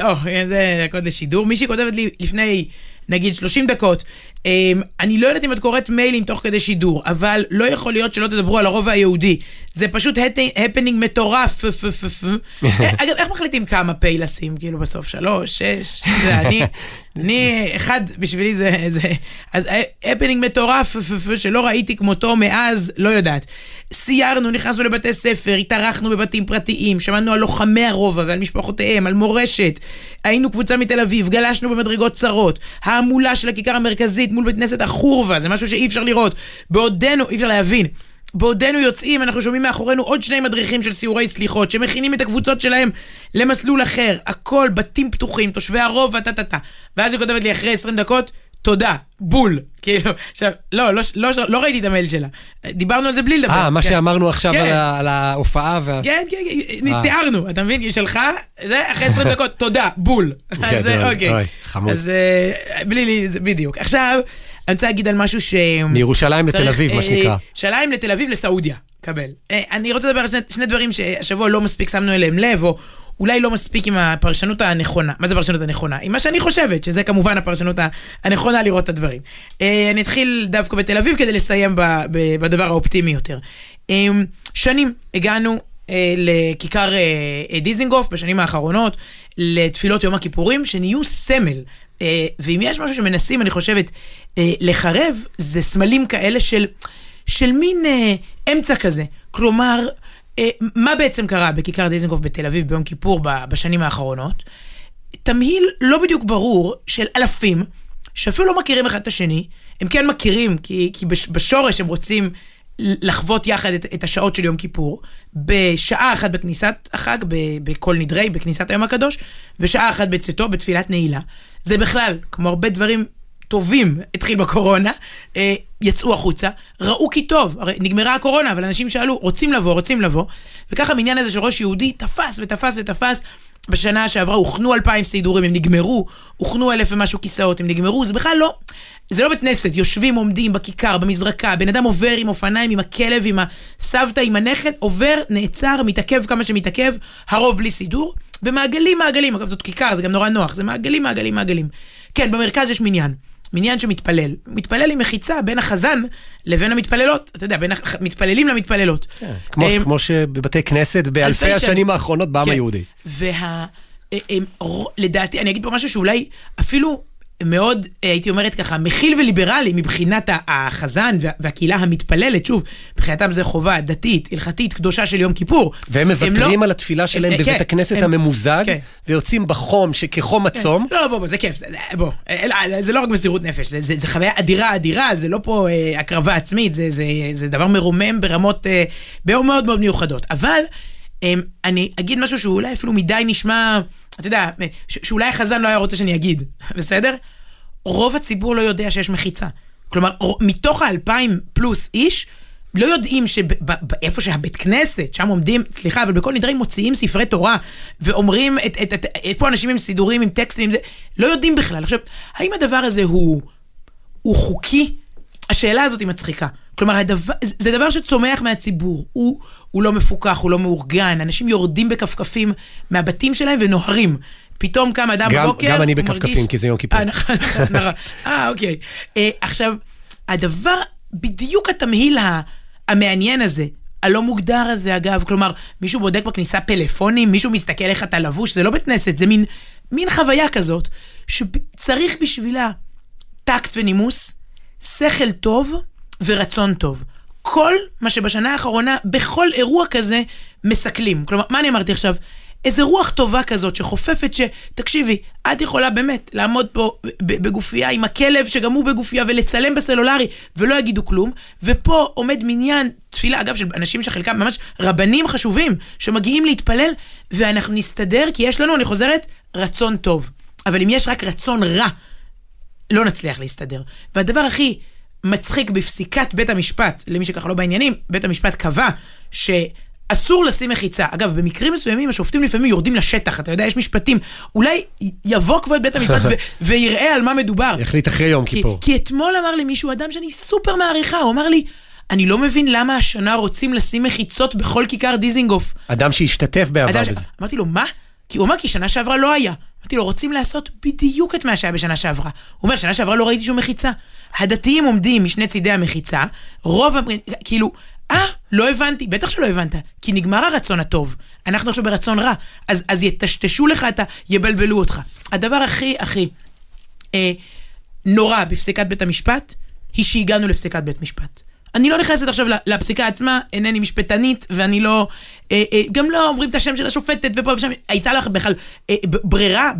זה, הקוד לשידור. מישהי כותבת לי לפני, נגיד, 30 דקות, אמ, אני לא יודעת אם את קוראת מיילים תוך כדי שידור, אבל לא יכול להיות שלא תדברו על הרובע היהודי. זה פשוט הפנינג מטורף. *laughs* אה, אגב, איך מחליטים כמה פ' לשים, כאילו בסוף? שלוש, שש, אני, *laughs* אני, אחד, בשבילי זה, זה, אז הפנינג מטורף, פ- פ- שלא ראיתי כמותו מאז, לא יודעת. סיירנו, נכנסנו לבתי ספר, התארחנו בבתים פרטיים, שמענו על לוחמי הרובע ועל משפחותיהם, על מורשת. היינו קבוצה מתל אביב, גלשנו במדרגות צרות. ההמולה של הכיכר המרכזית מול בית כנסת החורבה, זה משהו שאי אפשר לראות. בעודנו, אי אפשר להבין. בעודנו יוצאים, אנחנו שומעים מאחורינו עוד שני מדריכים של סיורי סליחות, שמכינים את הקבוצות שלהם למסלול אחר. הכל, בתים פתוחים, תושבי הרובע, טה טה טה. ואז היא כותבת לי אחרי 20 דקות, תודה, בול. כאילו, עכשיו, לא, לא, לא, לא, ראיתי את המייל שלה. דיברנו על זה בלי לדבר. אה, מה כן. שאמרנו עכשיו כן. על ה- על ההופעה וה... כן, כן, כן, אה. תיארנו, אתה מבין? היא שלחה, זה אחרי 20 דקות, *laughs* תודה, בול. אז גדול, אה, אוקיי. אוי, חמוד. אז אה, בלי לי, בדיוק. עכשיו, אני רוצה להגיד על משהו ש... מירושלים לתל אביב, מה אה, שנקרא. ירושלים לתל אביב לסעודיה, קבל. אה, אני רוצה לדבר על שני, שני דברים שהשבוע לא מספיק שמנו אליהם לב, או אולי לא מספיק עם הפרשנות הנכונה. מה זה הפרשנות הנכונה? עם מה שאני חושבת, שזה כמובן הפרשנות הנכונה לראות את הדברים. אה, אני אתחיל דווקא בתל אביב כדי לסיים בדבר האופטימי יותר. אה, שנים הגענו אה, לכיכר דיזינגוף בשנים האחרונות, לתפילות יום הכיפורים, שנהיו סמל. ואם יש משהו שמנסים, אני חושבת, לחרב, זה סמלים כאלה של, של מין אמצע כזה. כלומר, מה בעצם קרה בכיכר דיזנגוף בתל אביב ביום כיפור בשנים האחרונות? תמהיל לא בדיוק ברור של אלפים, שאפילו לא מכירים אחד את השני, הם כן מכירים, כי, כי בש, בשורש הם רוצים לחוות יחד את, את השעות של יום כיפור, בשעה אחת בכניסת החג, בכל נדרי, בכניסת היום הקדוש, ושעה אחת בצאתו, בתפילת נעילה. זה בכלל, כמו הרבה דברים טובים, התחיל בקורונה, אה, יצאו החוצה, ראו כי טוב, הרי נגמרה הקורונה, אבל אנשים שאלו, רוצים לבוא, רוצים לבוא, וככה המניין הזה של ראש יהודי תפס ותפס ותפס. בשנה שעברה הוכנו אלפיים סידורים, הם נגמרו, הוכנו אלף ומשהו כיסאות, הם נגמרו, זה בכלל לא, זה לא בית כנסת, יושבים, עומדים בכיכר, במזרקה, בן אדם עובר עם אופניים, עם הכלב, עם הסבתא, עם הנכד, עובר, נעצר, מתעכב כמה שמתעכב, הרוב בלי סידור, ומעגלים מעגלים, אגב זאת כיכר, זה גם נורא נוח, זה מעגלים מעגלים מעגלים. כן, במרכז יש מניין. מניין שמתפלל. מתפלל עם מחיצה בין החזן לבין המתפללות. אתה יודע, בין המתפללים למתפללות. כמו, אמ, כמו שבבתי כנסת באלפי אלפי השנים שנים. האחרונות בעם כן. היהודי. וה... אה, אה, לדעתי, אני אגיד פה משהו שאולי אפילו מאוד, אה, הייתי אומרת ככה, מכיל וליברלי מבחינת החזן וה- והקהילה המתפללת, שוב, מבחינתם זה חובה דתית, הלכתית, קדושה של יום כיפור. והם מוותרים על התפילה שלהם אה, בבית כן, הכנסת הם- הממוזג, כן. ויוצאים בחום שכחום הצום. לא, לא, בוא, בוא, זה כיף, זה, בוא, אה, לא, זה לא רק מסירות נפש, זה, זה, זה חוויה אדירה אדירה, זה לא פה אה, הקרבה עצמית, זה, זה, זה דבר מרומם ברמות אה, מאוד מאוד מאוד מיוחדות. אבל אה, אני אגיד משהו שאולי אפילו מדי נשמע, אתה יודע, שאולי החזן לא היה רוצה שאני אגיד, *laughs* בסדר? רוב הציבור לא יודע שיש מחיצה. כלומר, מתוך האלפיים פלוס איש, לא יודעים שאיפה שהבית כנסת, שם עומדים, סליחה, אבל בכל נדרי מוציאים ספרי תורה, ואומרים, את, את, את, את, פה אנשים עם סידורים, עם טקסטים, עם זה, לא יודעים בכלל. עכשיו, האם הדבר הזה הוא, הוא חוקי? השאלה הזאת היא מצחיקה. כלומר, הדבר, זה דבר שצומח מהציבור, הוא, הוא לא מפוקח, הוא לא מאורגן, אנשים יורדים בכפכפים מהבתים שלהם ונוהרים. פתאום קם אדם גם- בבוקר, גם אני בכפכפים, מרגיש- כי זה יום כיפור. אה, נכון, נכון. *laughs* אה, אוקיי. אה, עכשיו, הדבר, בדיוק התמהיל המעניין הזה, הלא מוגדר הזה, אגב, כלומר, מישהו בודק בכניסה פלאפונים, מישהו מסתכל איך אתה לבוש, זה לא בית כנסת, זה מין מין חוויה כזאת, שצריך בשבילה טקט ונימוס, שכל טוב ורצון טוב. כל מה שבשנה האחרונה, בכל אירוע כזה, מסכלים. כלומר, מה אני אמרתי עכשיו? איזה רוח טובה כזאת שחופפת ש... תקשיבי, את יכולה באמת לעמוד פה בגופייה עם הכלב שגם הוא בגופייה ולצלם בסלולרי ולא יגידו כלום, ופה עומד מניין תפילה, אגב, של אנשים שחלקם ממש רבנים חשובים, שמגיעים להתפלל, ואנחנו נסתדר כי יש לנו, אני חוזרת, רצון טוב. אבל אם יש רק רצון רע, לא נצליח להסתדר. והדבר הכי מצחיק בפסיקת בית המשפט, למי שככה לא בעניינים, בית המשפט קבע ש... אסור לשים מחיצה. אגב, במקרים מסוימים השופטים לפעמים יורדים לשטח, אתה יודע, יש משפטים. אולי יבוא כבוד בית המשפט *laughs* ויראה על מה מדובר. יחליט אחרי יום כיפור. כי אתמול אמר לי מישהו, אדם שאני סופר מעריכה, הוא אמר לי, אני לא מבין למה השנה רוצים לשים מחיצות בכל כיכר דיזינגוף. אדם שהשתתף בעבר בזה. אמרתי לו, מה? כי הוא אמר, כי שנה שעברה לא היה. אמרתי לו, רוצים לעשות בדיוק את מה שהיה בשנה שעברה. הוא אומר, שנה שעברה לא ראיתי שום מחיצה. הדתיים עומדים משני צידי המחיצה, רוב, כאילו, אה, לא הבנתי, בטח שלא הבנת, כי נגמר הרצון הטוב. אנחנו עכשיו ברצון רע, אז, אז יטשטשו לך את ה... יבלבלו אותך. הדבר הכי הכי אה, נורא בפסיקת בית המשפט, היא שהגענו לפסיקת בית משפט. אני לא נכנסת עכשיו לפסיקה עצמה, אינני משפטנית, ואני לא... אה, אה, גם לא אומרים את השם של השופטת ופה ושם. הייתה לך בכלל אה, ברירה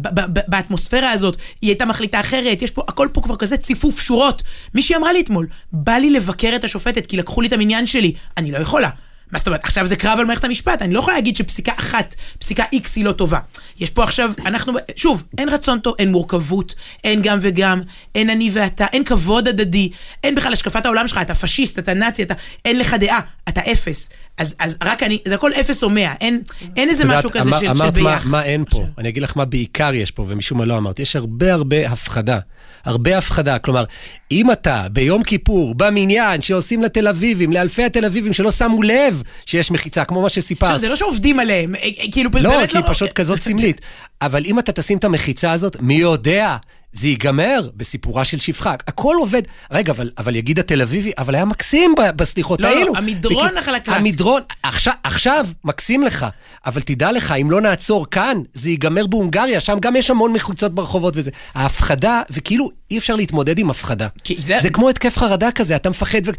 באטמוספירה הזאת, היא הייתה מחליטה אחרת, יש פה, הכל פה כבר כזה ציפוף שורות. מישהי אמרה לי אתמול, בא לי לבקר את השופטת כי לקחו לי את המניין שלי. אני לא יכולה. מה זאת אומרת, עכשיו זה קרב על מערכת המשפט, אני לא יכולה להגיד שפסיקה אחת, פסיקה איקס היא לא טובה. יש פה עכשיו, אנחנו, שוב, אין רצון טוב, אין מורכבות, אין גם וגם, אין אני ואתה, אין כבוד הדדי, אין בכלל השקפת העולם שלך, אתה פשיסט, אתה נאצי, אתה, אין לך דעה, אתה אפס. אז, אז רק אני, זה הכל אפס או מאה, אין, אין איזה משהו כזה אמר, של, של ביחד. אמרת מה, מה אין פה, אני אגיד לך מה בעיקר יש פה, ומשום מה לא אמרתי, יש הרבה הרבה הפחדה. הרבה הפחדה. כלומר, אם אתה ביום כיפור, במניין, שעושים לתל אביבים, לאלפי התל אביבים שלא שמו לב שיש מחיצה, כמו מה שסיפרת. עכשיו, זה לא שעובדים עליהם, אה, אה, כאילו, לא, באמת לא... לא, כי היא פשוט כזאת סמלית. אבל אם אתה תשים את המחיצה הזאת, מי יודע? זה ייגמר בסיפורה של שפחה. הכל עובד. רגע, אבל, אבל יגיד התל אביבי, אבל היה מקסים בסליחות, לא, היינו. לא, המדרון וכי, החלקלק. המדרון, עכשיו, עכשיו מקסים לך, אבל תדע לך, אם לא נעצור כאן, זה ייגמר בהונגריה, שם גם יש המון מחוצות ברחובות וזה. ההפחדה, וכאילו אי אפשר להתמודד עם הפחדה. זה... זה כמו התקף חרדה כזה, אתה מפחד ו...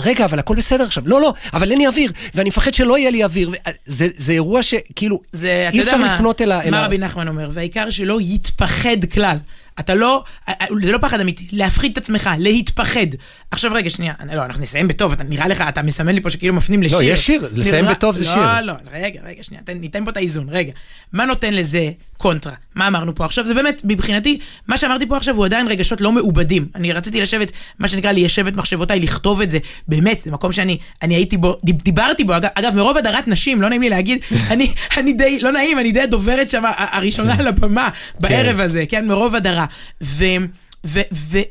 רגע, אבל הכל בסדר עכשיו. לא, לא, אבל אין לי אוויר, ואני מפחד שלא יהיה לי אוויר. זה, זה אירוע שכאילו, זה, אי אפשר לפנות אל ה... מה רבי נחמן אומר? והעיקר שלא יתפחד כלל. אתה לא, אה, אה, זה לא פחד אמיתי, להפחיד את עצמך, להתפחד. עכשיו רגע, שנייה, לא, אנחנו נסיים בטוב, אתה, נראה לך, אתה מסמן לי פה שכאילו מפנים לשיר. לא, יש שיר, לסיים נראה, בטוב זה לא, שיר. לא, לא, רגע, רגע, שנייה, ניתן פה את האיזון, רגע. מה נותן לזה קונטרה? מה אמרנו פה עכשיו? זה באמת, מבחינתי, מה שאמרתי פה עכשיו הוא עדיין רגשות לא מעובדים. אני רציתי לשבת, מה שנקרא, ליישב את מחשבותיי, לכתוב את זה. באמת, זה מקום שאני אני הייתי בו, דיברתי בו, אגב, אגב, מרוב הדרת נשים, לא נעים לי להגיד, *laughs* אני, אני די, לא נעים, אני די הדוברת שם, הראשונה על הבמה, בערב כן. הזה, כן, מרוב הדרה. ו...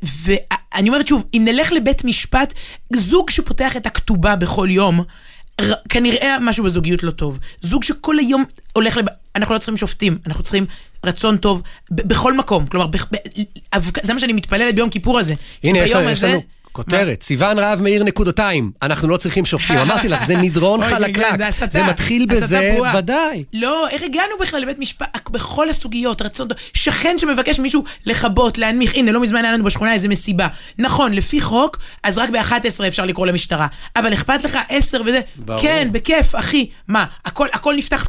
ואני אומרת שוב, אם נלך לבית משפט, זוג שפותח את הכתובה בכל יום, כנראה משהו בזוגיות לא טוב. זוג שכל היום הולך לב... אנחנו לא צריכים שופטים, אנחנו צריכים רצון טוב בכל מקום. כלומר, זה מה שאני מתפללת ביום כיפור הזה. הנה, יש לנו... כותרת, סיוון רהב מאיר נקודתיים, אנחנו לא צריכים שופטים. *laughs* אמרתי לך, זה מדרון חלקלק. זה מתחיל בזה, ודאי. לא, איך הגענו בכלל לבית משפט, בכל הסוגיות, רצון, שכן שמבקש מישהו לכבות, להנמיך, הנה, לא מזמן היה לנו בשכונה איזה מסיבה. נכון, לפי חוק, אז רק ב-11 אפשר לקרוא למשטרה. אבל אכפת לך 10 וזה, כן, בכיף, אחי. מה, הכל נפתח,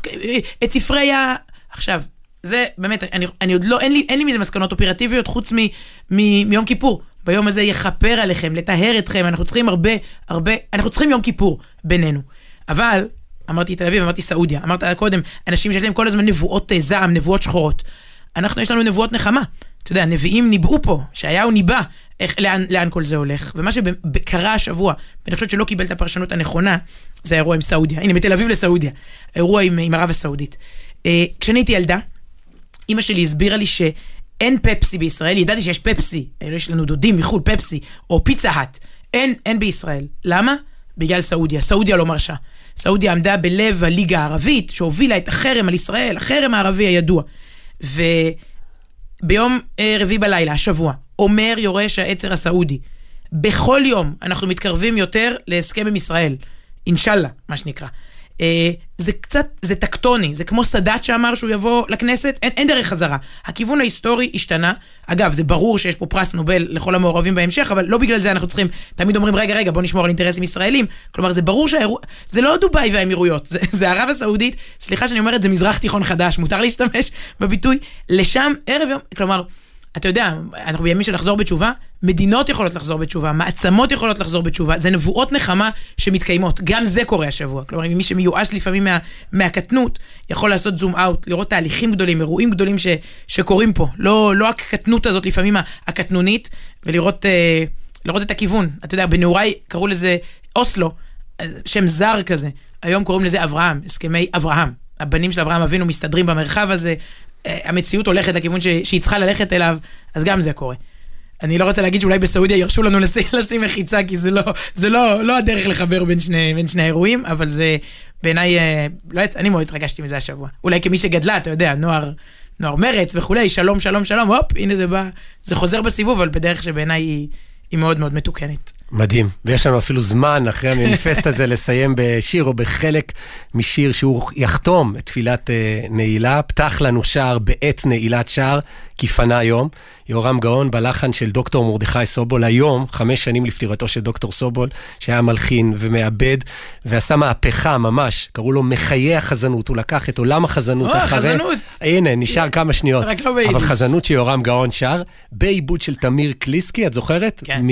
את ספרי ה... עכשיו, זה באמת, אני, אני עוד לא, אין לי, אין לי מזה מסקנות אופרטיביות חוץ מ, מ, מיום כיפור. ביום הזה יכפר עליכם, לטהר אתכם, אנחנו צריכים הרבה, הרבה, אנחנו צריכים יום כיפור בינינו. אבל, אמרתי תל אביב, אמרתי סעודיה, אמרת קודם, אנשים שיש להם כל הזמן נבואות אה, זעם, נבואות שחורות. אנחנו, יש לנו נבואות נחמה. אתה יודע, נביאים ניבאו פה, שיהו ניבא איך, לאן, לאן כל זה הולך. ומה שקרה השבוע, ואני חושבת שלא קיבל את הפרשנות הנכונה, זה האירוע עם סעודיה. הנה, מתל אביב לסעודיה. האירוע עם, עם ערב הסעודית. אה, כשאני הייתי ילדה, אימא שלי הסבירה לי שאין פפסי בישראל, ידעתי שיש פפסי, יש לנו דודים מחו"ל, פפסי, או פיצה האט. אין, אין בישראל. למה? בגלל סעודיה. סעודיה לא מרשה. סעודיה עמדה בלב הליגה הערבית, שהובילה את החרם על ישראל, החרם הערבי הידוע. וביום אה, רביעי בלילה, השבוע, אומר יורש העצר הסעודי, בכל יום אנחנו מתקרבים יותר להסכם עם ישראל. אינשאללה, מה שנקרא. אה, זה קצת, זה טקטוני, זה כמו סאדאת שאמר שהוא יבוא לכנסת, אין, אין דרך חזרה. הכיוון ההיסטורי השתנה. אגב, זה ברור שיש פה פרס נובל לכל המעורבים בהמשך, אבל לא בגלל זה אנחנו צריכים, תמיד אומרים, רגע, רגע, בוא נשמור על אינטרסים ישראלים. כלומר, זה ברור שהאירוע, זה לא דובאי והאמירויות, זה, זה ערב הסעודית, סליחה שאני אומרת, זה מזרח תיכון חדש, מותר להשתמש בביטוי, לשם ערב יום, כלומר, אתה יודע, אנחנו בימים של לחזור בתשובה, מדינות יכולות לחזור בתשובה, מעצמות יכולות לחזור בתשובה, זה נבואות נחמה שמתקיימות. גם זה קורה השבוע. כלומר, מי שמיואש לפעמים מה, מהקטנות, יכול לעשות זום אאוט, לראות תהליכים גדולים, אירועים גדולים ש, שקורים פה. לא, לא הקטנות הזאת, לפעמים הקטנונית, ולראות אה, לראות את הכיוון. אתה יודע, בנעוריי קראו לזה אוסלו, שם זר כזה. היום קוראים לזה אברהם, הסכמי אברהם. הבנים של אברהם אבינו מסתדרים במרחב הזה, אה, המציאות הולכת לכיוון ש, שהיא צריכה ללכת אליו, אז גם זה קורה. אני לא רוצה להגיד שאולי בסעודיה ירשו לנו לשים, *laughs* לשים מחיצה, כי זה לא, זה לא, לא הדרך לחבר בין שני, בין שני האירועים, אבל זה בעיניי, אה, לא, אני מאוד התרגשתי מזה השבוע. אולי כמי שגדלה, אתה יודע, נוער, נוער מרץ וכולי, שלום, שלום, שלום, הופ, הנה זה בא, זה חוזר בסיבוב, אבל בדרך שבעיניי היא, היא מאוד מאוד מתוקנת. מדהים, ויש לנו אפילו זמן אחרי המניפסט הזה *laughs* לסיים בשיר או בחלק משיר שהוא יחתום את תפילת uh, נעילה, פתח לנו שער בעת נעילת שער, כי פנה היום. יורם גאון בלחן של דוקטור מרדכי סובול, היום, חמש שנים לפטירתו של דוקטור סובול, שהיה מלחין ומעבד, ועשה מהפכה ממש, קראו לו מחיי החזנות, הוא לקח את עולם החזנות או, אחרי... חזנות. הנה, נשאר כמה שניות. רק לא ביידיש. אבל חזנות שיורם גאון שר, בעיבוד של תמיר קליסקי, את זוכרת? כן.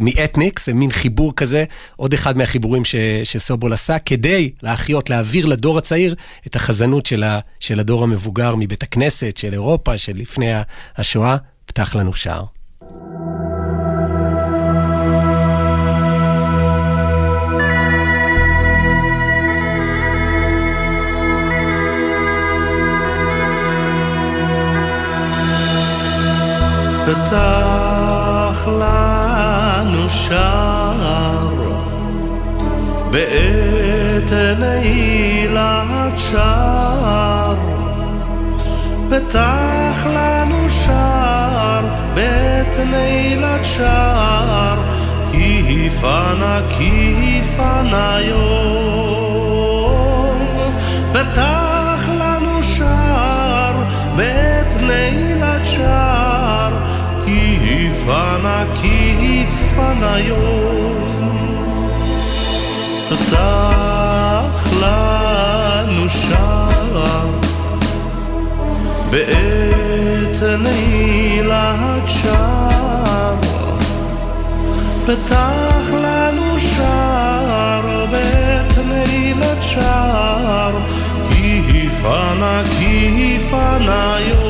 מאתניקס, זה מין חיבור כזה, עוד אחד מהחיבורים ש, שסובול עשה, כדי להחיות, להעביר לדור הצעיר את החזנות של, ה, של הדור המבוגר מבית הכנסת, של אירופה, של לפני השואה, פתח לנו שער. פתח לנו שער בעת נעילת שער פתח לנו שער בעת נעילת שער כי פנה כי פנה יום. פתח לנו שער בעת נעילת שער כי פנה כי פנה יום. פתח לנו בעת נעילת שער פתח לנו שער בעת נעילת שער כי פנה כי פנה יום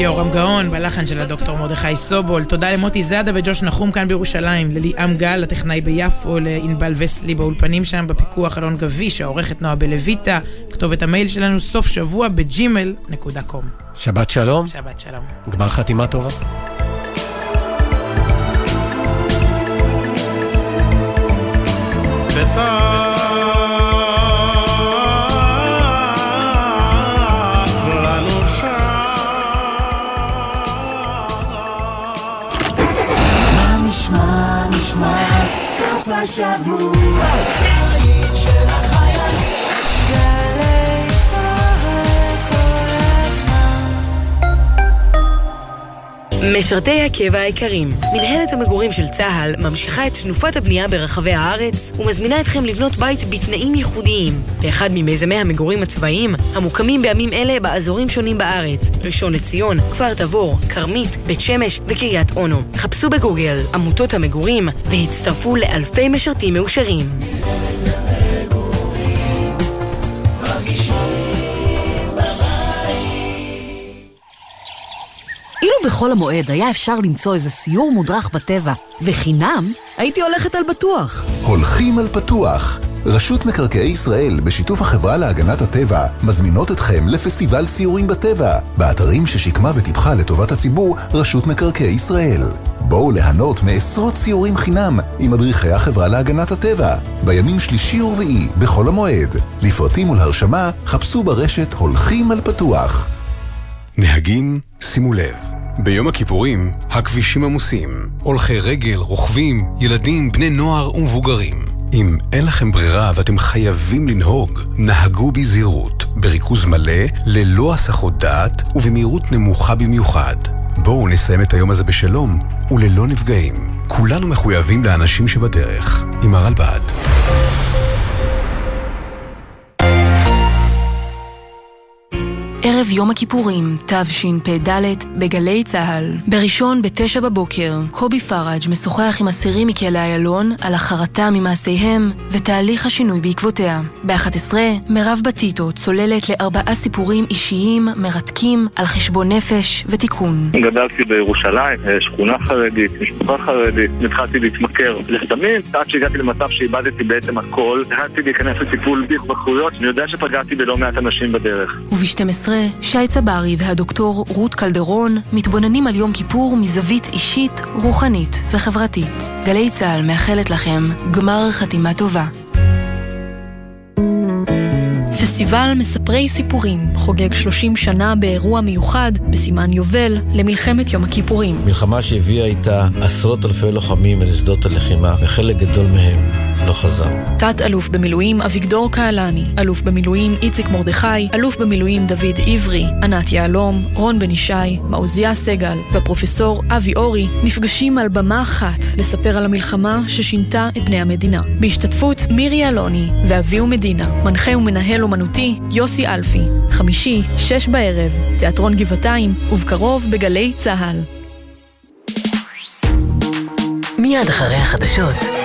יורם גאון, בלחן של הדוקטור מרדכי סובול. תודה למוטי זאדה וג'וש נחום כאן בירושלים, לליאם גל, הטכנאי ביפו, לענבל וסלי באולפנים שם, בפיקוח אלון גביש, העורכת נועה בלויטה, כתובת המייל שלנו סוף שבוע בג'ימל נקודה קום. שבת שלום. שבת שלום. גמר חתימה טובה. השבוע משרתי הקבע היקרים, מנהלת המגורים של צה"ל ממשיכה את תנופת הבנייה ברחבי הארץ ומזמינה אתכם לבנות בית בתנאים ייחודיים באחד ממיזמי המגורים הצבאיים המוקמים בימים אלה באזורים שונים בארץ ראשון לציון, כפר תבור, כרמית, בית שמש וקריית אונו. חפשו בגוגל עמותות המגורים והצטרפו לאלפי משרתים מאושרים. בחול המועד היה אפשר למצוא איזה סיור מודרך בטבע, וחינם הייתי הולכת על בטוח. הולכים על פתוח. רשות מקרקעי ישראל, בשיתוף החברה להגנת הטבע, מזמינות אתכם לפסטיבל סיורים בטבע, באתרים ששיקמה וטיפחה לטובת הציבור רשות מקרקעי ישראל. בואו ליהנות מעשרות סיורים חינם עם מדריכי החברה להגנת הטבע, בימים שלישי ורביעי, בחול המועד. לפרטים ולהרשמה, חפשו ברשת הולכים על פתוח. נהגים, שימו לב. ביום הכיפורים, הכבישים עמוסים. הולכי רגל, רוכבים, ילדים, בני נוער ומבוגרים. אם אין לכם ברירה ואתם חייבים לנהוג, נהגו בזהירות, בריכוז מלא, ללא הסחות דעת ובמהירות נמוכה במיוחד. בואו נסיים את היום הזה בשלום וללא נפגעים. כולנו מחויבים לאנשים שבדרך, עם הרלב"ד. ערב יום הכיפורים, תשפ"ד, בגלי צה"ל. בראשון בתשע בבוקר, קובי פראג' משוחח עם אסירים מכלא איילון על החרטה ממעשיהם ותהליך השינוי בעקבותיה. ב-11, מירב בטיטו צוללת לארבעה סיפורים אישיים, מרתקים, על חשבון נפש ותיקון. גדלתי בירושלים, שכונה חרדית, משפחה חרדית, התחלתי להתמכר לסמים, עד שהגעתי למצב שאיבדתי בעצם הכל, התחלתי להיכנס לטיפול בהתמכרויות, אני יודע שפגעתי בלא מעט אנשים בדרך. וב-12, שי צברי והדוקטור רות קלדרון מתבוננים על יום כיפור מזווית אישית, רוחנית וחברתית. גלי צה"ל מאחלת לכם גמר חתימה טובה. פסטיבל מספרי סיפורים חוגג 30 שנה באירוע מיוחד בסימן יובל למלחמת יום הכיפורים. מלחמה שהביאה איתה עשרות אלפי לוחמים אל שדות הלחימה, וחלק גדול מהם לא חזר. תת-אלוף במילואים אביגדור קהלני, אלוף במילואים איציק מרדכי, אלוף במילואים דוד עברי, ענת יהלום, רון בן ישי, מעוזיה סגל והפרופסור אבי אורי נפגשים על במה אחת לספר על המלחמה ששינתה את פני המדינה. בהשתתפות מירי אלוני ואביהו מדינה, מנחה ומנהל אומנותי יוסי אלפי, חמישי, שש בערב, תיאטרון גבעתיים, ובקרוב בגלי צה"ל. מיד אחרי החדשות.